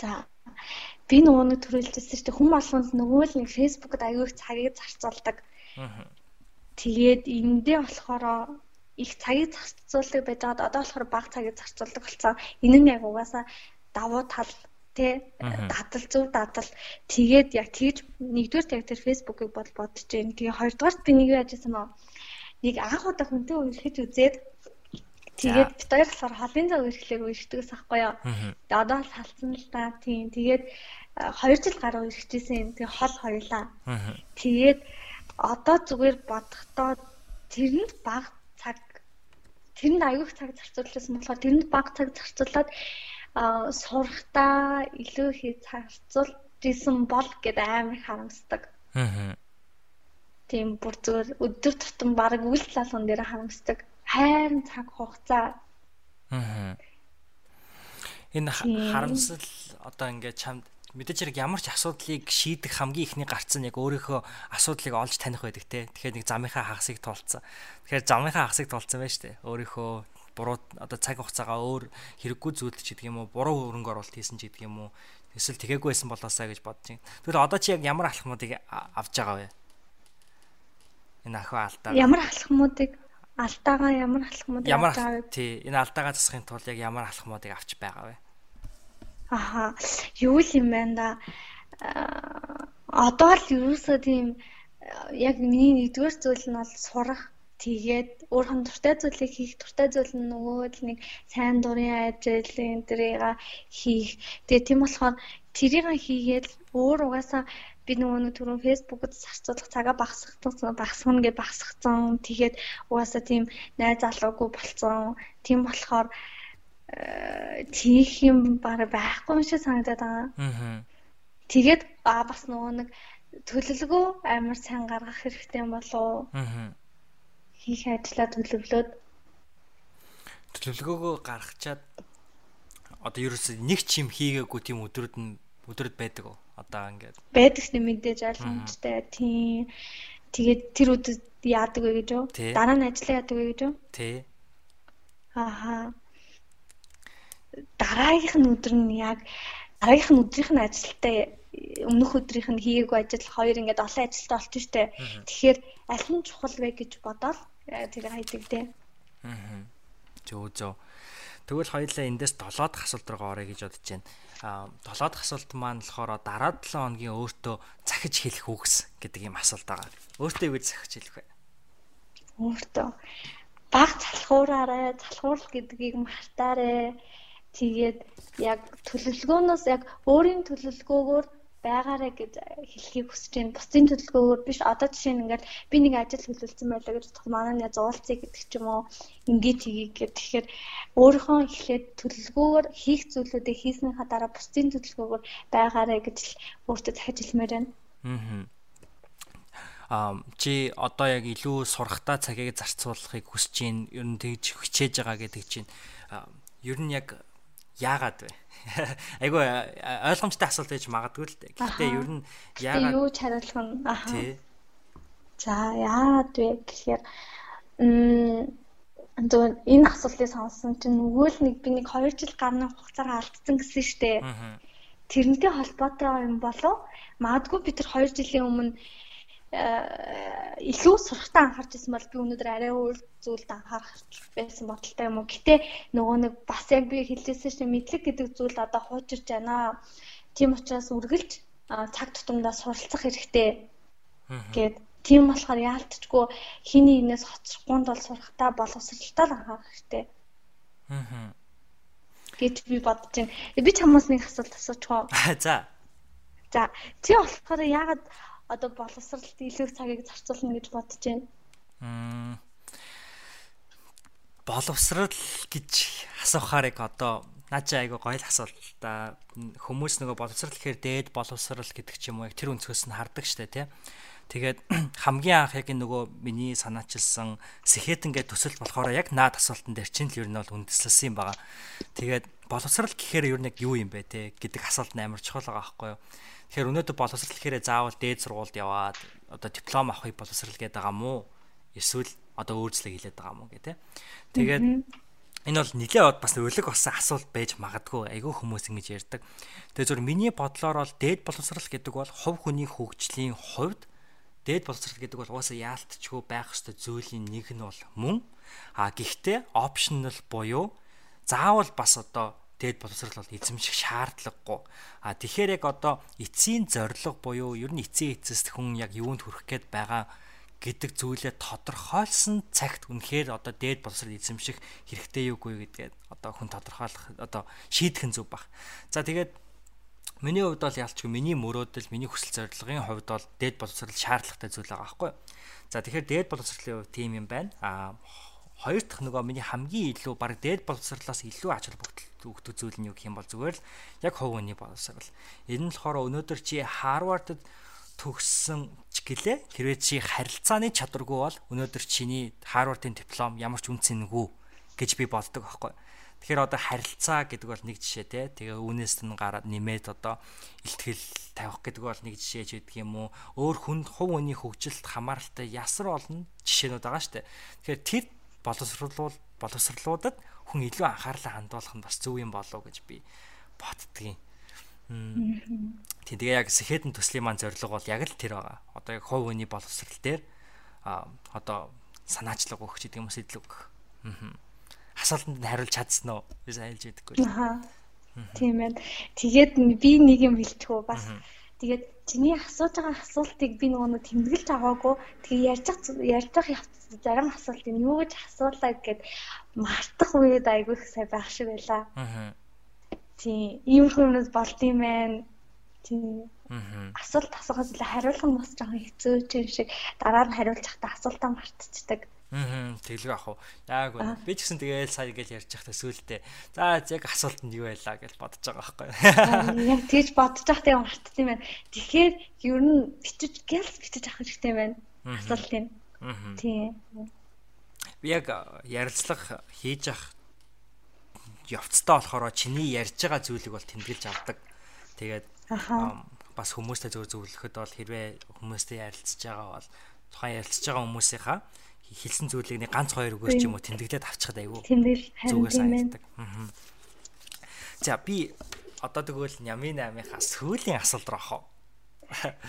За би нөгөө нэг төрөлжсөн чинь хүн болгонд нөгөө л нэг фэйсбүүкэд аягүй цагийг зарцуулдаг. Тэгээд эндээ болохоор их цагийг зарцуулдаг байж байгаад одоо болохоор бага цагийг зарцуулдаг болсон. Энэ нь яг угаасаа давуу тал тэ дадал зөв дадал тэгээд яг тэгж нэгдүгээр яг тэр фэйсбүүкийг бол бодож जैन. Тэгээ хоёрдугаарт би нэг юу яжсэн маа. Нэг анх удаа хүнтэй үерхэж үзээд Тэгээд бид хоёр болохоор холын цаг ирэхлээр үерхдэгс ахгүй юу. Тэгээд одоо л салцсан л та. Тийм. Тэгээд 2 жил гаруй ирэхжсэн. Тэгээд хол хоёлаа. Тэгээд одоо зүгээр бодохдоо тэрэнд баг цаг тэрэнд аягүй цаг зарцуулсан болохоор тэрэнд баг цаг зарцуулаад сурахтаа илүү их зарцуулж исэн бол гэд амар харамсдаг. Аа. Тийм бүр зүгээр өдөр тутам баг үйл залган дээр харамсдаг хайрын цаг хугацаа. Аа. Энэ харамсал одоо ингээд чамд мэдээж хэрэг ямар ч асуудлыг шийдэх хамгийн ихний гарц нь яг өөрийнхөө асуудлыг олж таних байдаг те. Тэгэхээр нэг замынхаа хагасыг туулцсан. Тэгэхээр замынхаа хагасыг туулцсан байж тээ. Өөрийнхөө буруу одоо цаг хугацаагаа өөр хэрэггүй зүйлд ч гэдэг юм уу, буруу хөрөнгө оруулалт хийсэн ч гэдэг юм уу. Эсвэл тэгээгүй байсан болоосаа гэж бодож байна. Тэгвэл одоо чи яг ямар алхмуудыг авч байгаа вэ? Энэ ахаа алдаа. Ямар алхмуудыг Алдаагаа ямар алхмууд авч байгаа вэ? Тий, энэ алдаагаа засахын тулд яг ямар алхмуудыг авч байгаа вэ? Аха. Юу л юм бэ да? Одоо л ерөөсөө тийм яг миний нэгдүгээр зүйл нь бол сурах тэгээд өөрхөн дуртай зүйлийг хийх дуртай зүйл нь нөгөө л нэг сайн дурын ажил энэ дэрийг хийх. Тэгээд тийм болохоор тэрийг хийгээд өөр угаасаа би нөгөө нэг түрүүн фэйсбүүкэд зарцуулах цагаа багасгах багасгах гэж багасгацсан. Тэгээд угаасаа тийм найз залуугүй болцсон. Тийм болохоор тийх юм бараг байхгүй юм шиг санагдаад байгаа. Аа. Тэгээд аа бас нөгөө нэг төлөвлөгөө амар сайн гаргах хэрэгтэй юм болов. Аа. Хийх ажлаа төлөвлөөд төлөвлөгөөгөө гаргачаад одоо ерөөсөө нэг ч юм хийгээгүй тийм өдрүүд нь өдрөд байдаг уу? Одоо ингээд байдаг нь мэдээж ойлгомжтой. Тийм. Тэгээд тэр үдэд яадаг вэ гэж юу? Дараа нь ажиллаа яадаг вэ гэж юу? Тий. Ааха. Дараагийнх нь өдөр нь яг дараагийнх нь өдрийнх нь ажилтаа өмнөх өдрийнх нь хийгээгүй ажил хоёр ингээд олон ажилтаа олчих штэ. Тэгэхээр аль нь чухал вэ гэж бодоод тэр хайдаг дээ. Аа. Зөө зөө. Тэгвэл хоёулаа эндээс 7 дахь асуулт руу орё гэж бодож байна. Аа 7 дахь асуулт маань болохоор дараа 7 хоногийн өөртөө захиж хэлэх үгс гэдэг юм асуулт байгаа. Өөртөө юу гэж захиж хэлэх вэ? Өөртөө баг залхуураарэ, залхуурл гэдгийг мартаарэ. Тэгээд яг төлөвлөгөөнөөс яг өөрийн төлөвлөгөөгөөр байгаарэ гэж хэлхийг хүсэж байна. Бусдын төлөвлөгөөгөөр биш. Одоо жишээ нь ингээд би нэг ажил хөдөлсөн байлаа гэж манай нэг зуулцыг гэдэг ч юм уу ингээд хийе гэх тэгэхээр өөрийнхөө эхлээд төлөвлөгөөгөөр хийх зүйлүүдээ хийснийхаа дараа бусдын төлөвлөгөөгөөр байгаарэ гэж өөртөө захиж хэлмээр байна. Аа. Чи одоо яг илүү сурахтаа цагийг зарцуулахыг хүсэж байна. Ер нь тэгж хичээж байгаа гэдэг чинь ер нь яг яагаад вэ? Айгу ойлгомжтой асуулт байж магадгүй л дээ. Гэхдээ ер нь яагаад юу ч хариулах нь аха. За яагаад вэ гэхээр м зөв энэ асуултыг сонссон чинь нөгөө л нэг би нэг 2 жил гарны хугацаагаа алдсан гэсэн штэ. Тэрнтэй холбоотой юм болов магадгүй би тэр 2 жилийн өмнө илүү сурахтаа анхаарч ирсэн бол би өнөөдөр арай өөр зүйлд анхаарч байсан бодолтой юм уу. Гэтэ нөгөө нэг бас яг би хэлжсэн чинь мэдлэг гэдэг зүйл одоо хуучирч байна. Тийм учраас үргэлж цаг тутамдаа суралцах хэрэгтэй гэд тийм болохоор яалтчгүй хиний инээс хоцрохгүй бол сурахтаа боловсралтай анхаарах хэрэгтэй. Аа. гэж би бодож байна. Би чамаас нэг асуулт асууж гоо. За. За, чи болохоор яагаад одоо боловсралд илүү цагийг зарцуулна гэж бодож байна. Боловсрал гэж асуухаар яг одоо наа чи айгу гоё л асуулт та хүмүүс нөгөө боловсрал гэхээр дээд боловсрал гэдэг ч юм уу яг тэр өнцгөөс нь хардаг штэ тий. Тэгээд хамгийн анх яг нөгөө миний санаачилсан сэхэтэнгээ төсөл болохоор яг наад асуултан дээр чинь л ер нь бол үндэслэсэн юм байгаа. Тэгээд боловсрал гэхээр ер нь яг юу юм бэ те гэдэг асуулт амар чухал байгаа байхгүй юу. Тэгэхээр өнөөдөр боловсрал гэхээр заавал дээд сургуульд яваад одоо диплом авахыг боловсрал гэдэг байгаа мó? Эсвэл одоо өөрчлөлт хийлээд байгаа мó гэх тээ. Тэгээд энэ бол нэлээд бас өлег болсон асуулт байж магадгүй айгүй хүмүүс ингэж ярьдаг. Тэгээ зөв миний бодлоор бол дээд боловсрал гэдэг бол хувь хүний хөгжлийн хувьд дээд боловсрал гэдэг бол угаасаа яалтчгүй байх ёстой зүйлийн нэг нь бол мөн. А гэхдээ optional буюу заавал бас одоо дээд боловсрал бол эзэмших шаардлагагүй. А тэгэхээр яг одоо эцсийн зорилго буюу ер нь эцсийн эцэст хүн яг юунд хүрэх гээд байгаа гэдэг зүйлээ тодорхойлсон цагт үнэхээр одоо дээд боловсрал эзэмших хэрэгтэй юугүй гэдгээд одоо хүн тодорхойлох одоо шийдэх нь зөв баг. За тэгээд миний хувьд бол ялчгүй миний мөрөөдөл миний хүсэл зорилгын хувьд бол дээд боловсрал шаардлагатай зүйл байгаа байхгүй. За тэгэхээр дээд боловсролын хувьд тийм юм байна. А хоёр дахь нөгөө миний хамгийн илүү баг дээд боловсрлоос илүү ач холбогдол өгдөг зүйл нь юу гэх юм бол зүгээр л яг хувь хүний боловсрал. Энэ нь болохоор өнөөдөр чи Харвардд төгссөн ч гэлээ хэрвээ чи харилцааны чадваргүй бол өнөөдөр чиний Харвардын диплом ямар ч үнцэнгүй гэж би боддог байхгүй. Тэгэхээр одоо харилцаа гэдэг бол нэг жишээ те. Тэгээ үүнээс нь гараад нэмээд одоо ихтгэл тавих гэдэг бол нэг жишээ ч гэдэг юм уу. Өөр хүнд хувь хүний хөгжилт хамааралтай ясар олон жишээнүүд байгаа штэ. Тэгэхээр тэр боловсруулал боловсрлуудад хүн илүү анхаарлаа хандуулах нь бас зөв юм болов гэж би боддгийн. Тийм тэгээ яг сэхэдэн төслийн маань зорилго бол яг л тэр байгаа. Одоо яг хувь хүний боловсрал дээр а одоо санаачлаг өгч гэдэг юм уу сэтлэг. Аа. Асуултанд нь хариулж чадсан уу? Би сайн хэлж мэдэхгүй. Аа. Тийм ээ. Тэгээд би нэг юм хэлчихв бас. Тэгээд чиний асууж байгаа асуултыг би нөгөө нэг тэмдэглэж аваагүй. Тэгээ ярьж ярьж зарим асуулт юм юу гэж асуулаа гэд мартах үед айгүй их сайн байх шиг байлаа. Аа. Тийм, иймэрхүү юмнууд болд юм байна. Тийм. Аа. Асуулт асуухаас илүү хариулах нь бас жоохон хэцүү ч юм шиг дараа нь хариулчихтаа асуултаа мартчихдаг. Аа тэглэг ах уу. Яг үнэ. Би ч гэсэн тэгээл сая гэж ярьж байхдаа сүултээ. За яг асуулт нь юу байлаа гэж бодож байгаа байхгүй. Яг тэгж бодож байхдаа мартсан юм байна. Тэгэхээр ер нь бичиж гэлс бичиж авах хэрэгтэй юм байна. Асуултыг. Аа. Тийм. Би яг ярилцлага хийж ах явцтай болохоор чиний ярьж байгаа зүйлийг бол тэмдэглэж авдаг. Тэгээд бас хүмүүстэй зөв зөвлөхөд бол хэрвээ хүмүүстэй ярилцж байгаа бол тухайн ярилцж байгаа хүмүүсийнхаа хэлсэн зүйлийг нэг ганц хоёр өгөөч юм уу тэмдэглээд авчихад айгүй. Зүгээс санагддаг. За би одоо тэгвэл Нямын 8-ийнхаа сүүлийн асуулт руу ахав.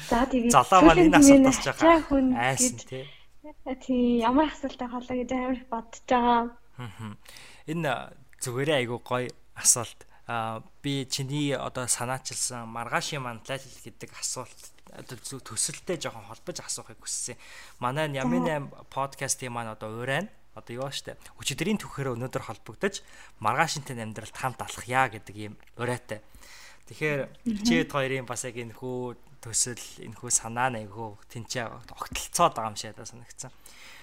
За тэгээд залаа маань энэ асуултаас жаахан айсан тий. Тий ямар асуултаа хоолоо гэж амар бодож байгаа. Энэ Зүгээрээ айгу гоё асуулт. Би чиний одоо санаачилсан маргаашийн манлал гэдэг асуулт одоо төсөлтэй жоохон холбож асуухыг хүссэн. Манай Ямин 8 подкастын маань одоо урайн одоо юу штэ өчигдрийн түүхээр өнөөдөр холбогдож маргаашинтай амьдралд хамт алах яа гэдэг юм урайтай. Тэгэхээр чид хоёрын бас яг энэ хүү төсөл энэ хүү санаа нэгхүү тэнцээ огтлцоод байгаа юм шиг надад санагдсан.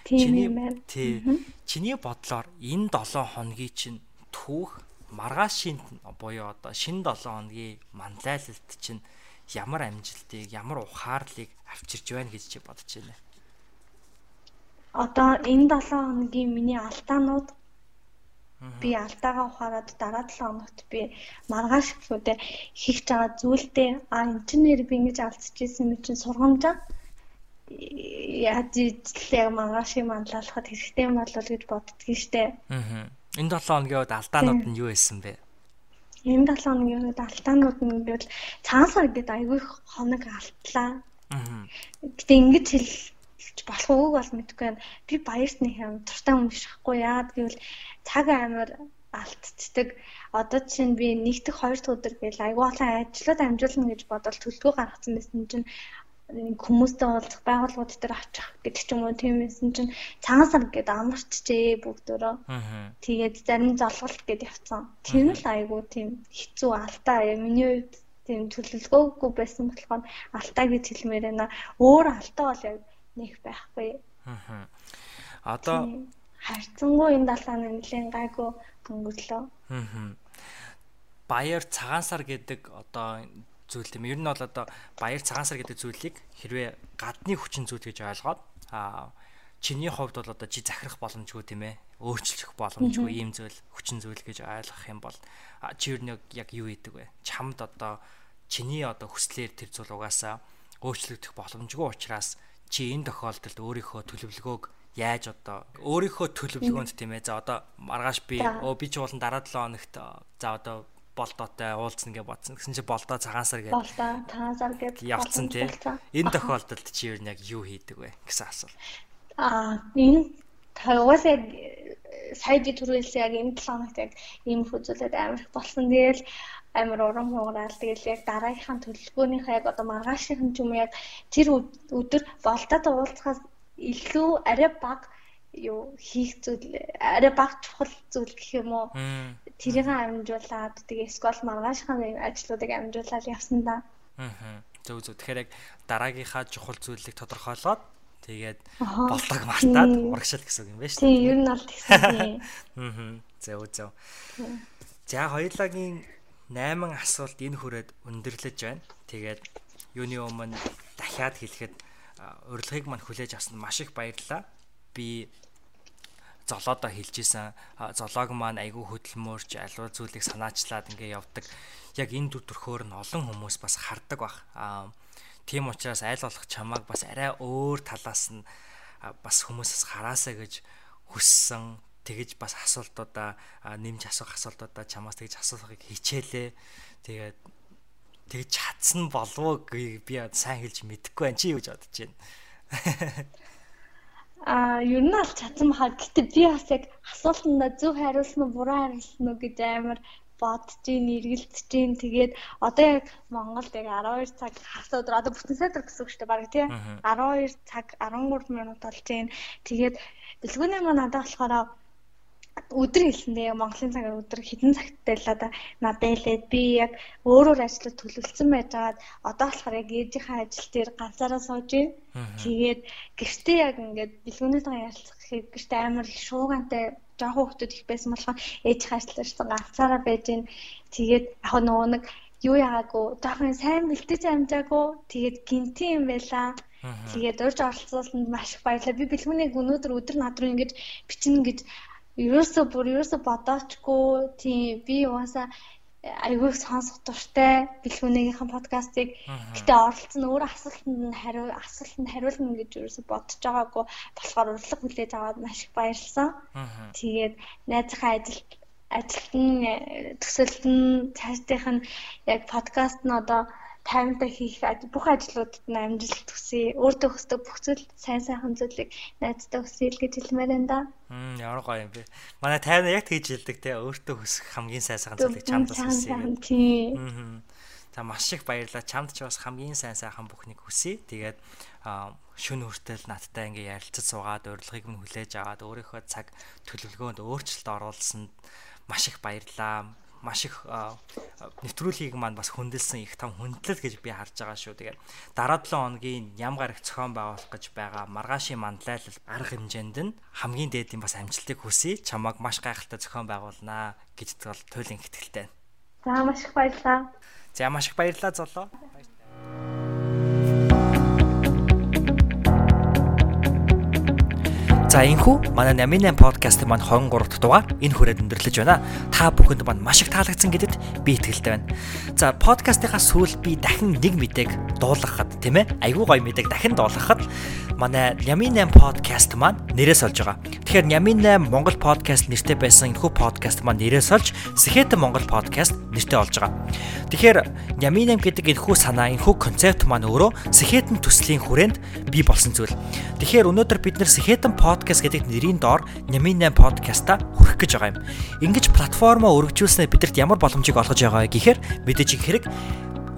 Чиний тий чиний бодлоор энэ 7 хоногийн чинь түүх маргаашийн буюу одоо шинэ 7 хоногийн манлайлалт чинь ямар амжилтыг ямар ухаарлыг авчирч байна гэж чи бодож байна одоо энэ 7 хоногийн миний алдаанууд би алдаагаа ухаарад дараа 7 хоногт би маргааш гэхүүдээ хийх байгаа зүйлдээ а инженер би ингэж алдчихсан юм чинь сургамжаа яаж яг маргаашийн манлайлахад хэрэгтэй юм болов гэж боддгийн штэ. Аа. Энэ 7 хоногийн үед алдаанууд нь юу байсан бэ? Энэ 7 хоногийн үед алдаанууд нь гэвэл цаансаар гэдэг айгүй хоног алтлаа. Аа. Гэтэ ингэж хэл болох ууг бол мэдэхгүй байна. Би баярт нэг юм туртаа хүн биш хгүй яад гэвэл цаг амар алтцдаг. Одоо чинь би нэгдэх хоёр дахь өдөр гээл айгүй олон ажлууд амжуулна гэж бодол төлөвлөгөө гаргасан байсан чинь хүмүүстэй уулзах байгууллагууд дээр очих гэдэг ч юм уу тийм юмсэн чинь цагаан сар гэдэг амарчжээ бүгдөө. Тэгээд зарим золголт гэдээ явцсан. Тэр нь л айгүй тийм хэцүү алдаа миний хувьд тийм төлөвлөгөөгүй байсан болохоор алдаа гэж хэлмээр байна. Өөр алдаа бол яг нэг байхгүй. Аа. Одоо харьцангуй энэ далааны нэлийн гайгүй өнгөрлөө. Аа. Баяр цагаан сар гэдэг одоо зүйл тийм. Ер нь бол одоо баяр цагаан сар гэдэг зүйлийг хэрвээ гадны хүчин зүйл гэж ойлгоод аа чиний хувьд бол одоо чи захирах боломжгүй тийм ээ. Өөрчлөх боломжгүй ийм зүйл хүчин зүйл гэж ойлгох юм бол чи ер нь яг юу хийдэг вэ? Чамд одоо чиний одоо хүслээр тэр зүйл угаасаа өөрчлөгдөх боломжгүй учраас чи энэ тохиолдолд өөрийнхөө төлөвлөгөөг яаж одоо өөрийнхөө төлөвлөгөөнд тийм ээ за одоо маргааш би өө би ч уулын дараа 7 хоногт за одоо болдоотой уулзна гэж бодсон. Гэсэн чи болдоо цагаан сар гэж болдоо цагаан сар гэж явцсан тий. Энэ тохиолдолд чи юу яг юу хийдэг вэ гэсэн асуулт. Аа энэ яг сая би түрүүлсэн яг энэ 7 хоногт яг ийм хүзүүлээд амар их болсон. Тэгэл амар урам хугараал тэгэл яг дараагийнхаа төлөвлөгөөнийхөө яг одоо маргаашийнх нь ч юм яг тэр өдөр болдоод уулзахаас илүү арай бага юу хийх зүйл арай бага чухал зүйл гэх юм уу тэрийг амжуулаад тэгээ скол маргаашхаа ажлуудыг амжуулаад явсан да. Аа. Зөв зөв. Тэгэхээр яг дараагийнхаа чухал зүйлийг тодорхойлоод тэгээд болдог мартаад урагшил гэсэн юм байна шүү дээ. Тийм, ер нь бол тэгсэн тийм. Аа. Зөв зөв. За хоёулагийн 8 асуулт энэ хүрээд өндөрлөж байна. Тэгээд юуны өмнө дахиад хэлэхэд урилгыг мань хүлээж авсанд маш их баярлалаа. Би золоодо хэлжсэн золоог маань айгүй хөдөлмөрч аливаа зүйлийг санаачлаад ингээ явдаг. Яг энэ дүр төрхөөр нь олон хүмүүс бас хардаг. Аа тийм учраас айл болох чамааг бас арай өөр талаас нь бас хүмүүсээс хараасаа гэж хүссэн тэгэж бас асуултуудаа нэмж асуух асуултуудаа чамаас тэгж асуухыг хичээлээ. Тэгээд тэгж чадсан болов би сайн хэлж мэдэхгүй байна. Чи юу гэж бодож байна? Аа, ер нь аль чадсан баха. Гэтэ би бас яг асуултанда зөв хариулсан уу, буруу хариулсан уу гэж амар бодож ийн эргэлдэж ийн тэгээд одоо яг Монголд яг 12 цаг хасаа өдөр одоо бүтэн сайтар гэсэн үг шүү дээ баг тий. 12 цаг 13 минут болж ийн тэгээд дэлгүүний маань надад болохоор өдөр хэлсэндээ Монголын цагаар өдөр хэдэн цагт байлаа да надад хэлээд би яг өөрөөр ажиллаж төлөвлөсөн байжгаад одоо болохоор яг ээжийнхээ ажил дээр ганцаараа сууж байна. Тэгээд гэртээ яг ингээд бэлгүүнээтэйгээ ярилцах гэхэд гэртээ амар их шуугантай жоохон хүмүүс их байсан болохоор ээжийнхээ ажиллажсан ганцаараа байж байна. Тэгээд яг нөгөө нэг юу яагаагүй жоохон сайн бэлтэж амжаагүй тэгээд гинти юм байла. Тэгээд урьж оролцуулсанд маш их баярлалаа. Би бэлгүүнийг өнөөдөр өдөр над руу ингэж бичнэ гэж ерөөсөө бүр ерөөсөө бодоочгүй тийм би угаасаа айгүй сонсох дуртай бэлгүүнийхэн подкастыг гэтээ оролцсон өөр асуултанд нь хариу асуултанд хариулна гэж ерөөсө бодож байгаагүй болохоор урлаг хүлээж аваад маш их баярлсан. Тэгээд найзынхаа ажил ажилт нь төсөлт нь цаашдынх нь яг подкаст нь одоо таймтай хийх бүх ажлуудад нь амжилт хүсье. Өөртөө хүсдэг бүх зүйл сайн сайхан зүйлийг найздаа хүсье л гэж хэлмээр байна да. Мм ямар гоё юм бэ. Манай тайван яг тэгж хэлдэг те өөртөө хүсэх хамгийн сайн сайхан зүйлийг чамд хүсье. Тийм. За маш их баярлалаа. Чамд ч бас хамгийн сайн сайхан бүхнийг хүсье. Тэгээд шүн хүртэл надтай ингээ ярилцаж суугаад урилгыг нь хүлээж аваад өөрийнхөө цаг төлөвлөгөөнд өөрчлөлт оруулсанд маш их баярлалаа. Маш их нэвтрүүлгийг маань бас хөндлөсөн их том хөндлөл гэж би харж байгаа шүү. Тэгээд дараа 7 хоногийн ям гарах зохион байгуулах гэж байгаа маргаашийн мандлайлал арга хэмжээнд нь хамгийн дээдийн бас амжилтыг хүсье. Чамайг маш гайхалтай зохион байгуулнаа гэж бол туйлын ихтгэлтэй. За маш их баярлалаа. За маш их баярлалаа золоо. За энхүү манай 88 подкаст маань 23 дахь дугаар энэ хүрээд өндөрлөж байна. Та бүхэнд маань маш их таалагдсан гэдэгт би итгэлтэй байна. За подкастынхаа сүүл би дахин нэг мэдээг дуулгахад тийм ээ айгүй гоё мэдээг дахин дуулгахад манай Нямин 8 подкаст маань нэрээс олж байгаа. Тэгэхээр Нямин 8 Монгол подкаст нэртэй байсан энэхүү подкаст маань нэрээс олж Сэхэтэн Монгол подкаст нэртэй болж байгаа. Тэгэхээр Нямин 8 гэдэг энэхүү санаа энэхүү концепт маань өөрөө Сэхэтэн төслийн хүрээнд бий болсон зүйл. Тэгэхээр өнөөдөр бид нэр Сэхэтэн подкаст гэдэг нэрийн доор Нямин 8 подкаста хүрэх гэж байгаа юм. Ингиж платформоо өргөжүүлснээр бидэрт ямар боломжийг олгож байгаа гэхээр мэдээж их хэрэг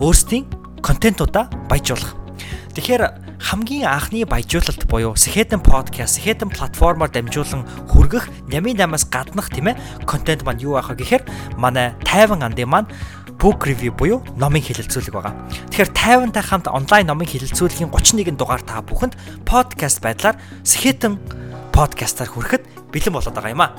өөрсдийн контентуудаа баяжуулах. Тэгэхээр хамгийн анхны баяжуулалт буюу Сэхэтэн подкаст, Сэхэтэн платформоор дамжуулан хүргэх Нямын намаас гаднах тийм ээ контент маань юу вэ гэхээр манай тайван андын маань book review буюу номын хэлэлцүүлэг байгаа. Тэгэхээр тайвантай хамт онлайн номын хэлэлцүүлгийн 31 дугаар та бүхэнд подкаст байдлаар Сэхэтэн подкастаар хүрэхэд бэлэн болоод байгаа юм а.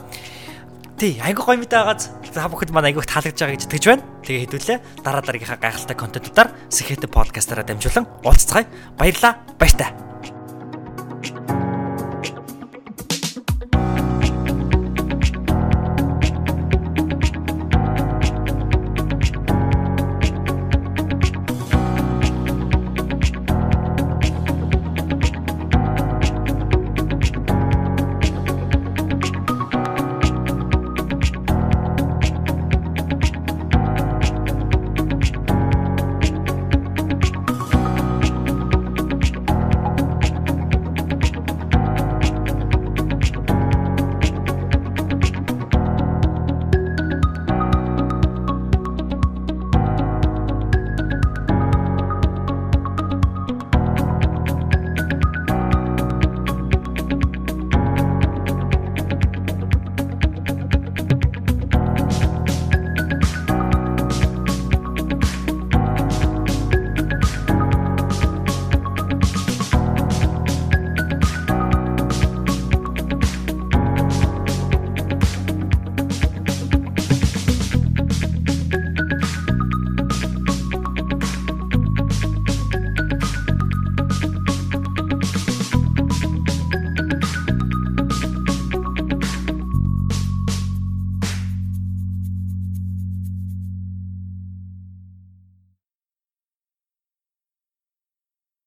Тий, айгу гоё мэдээ байгааз та бүхэнд маань айгуух таалагдж байгаа гэж итгэж байна. Тэгээ хэдүүлээ дараа дараагийнхаа гайхалтай контентуудаар Сэхэтэ подкастаараа дамжуулан уулзцгаая. Баярлалаа. Баяртай.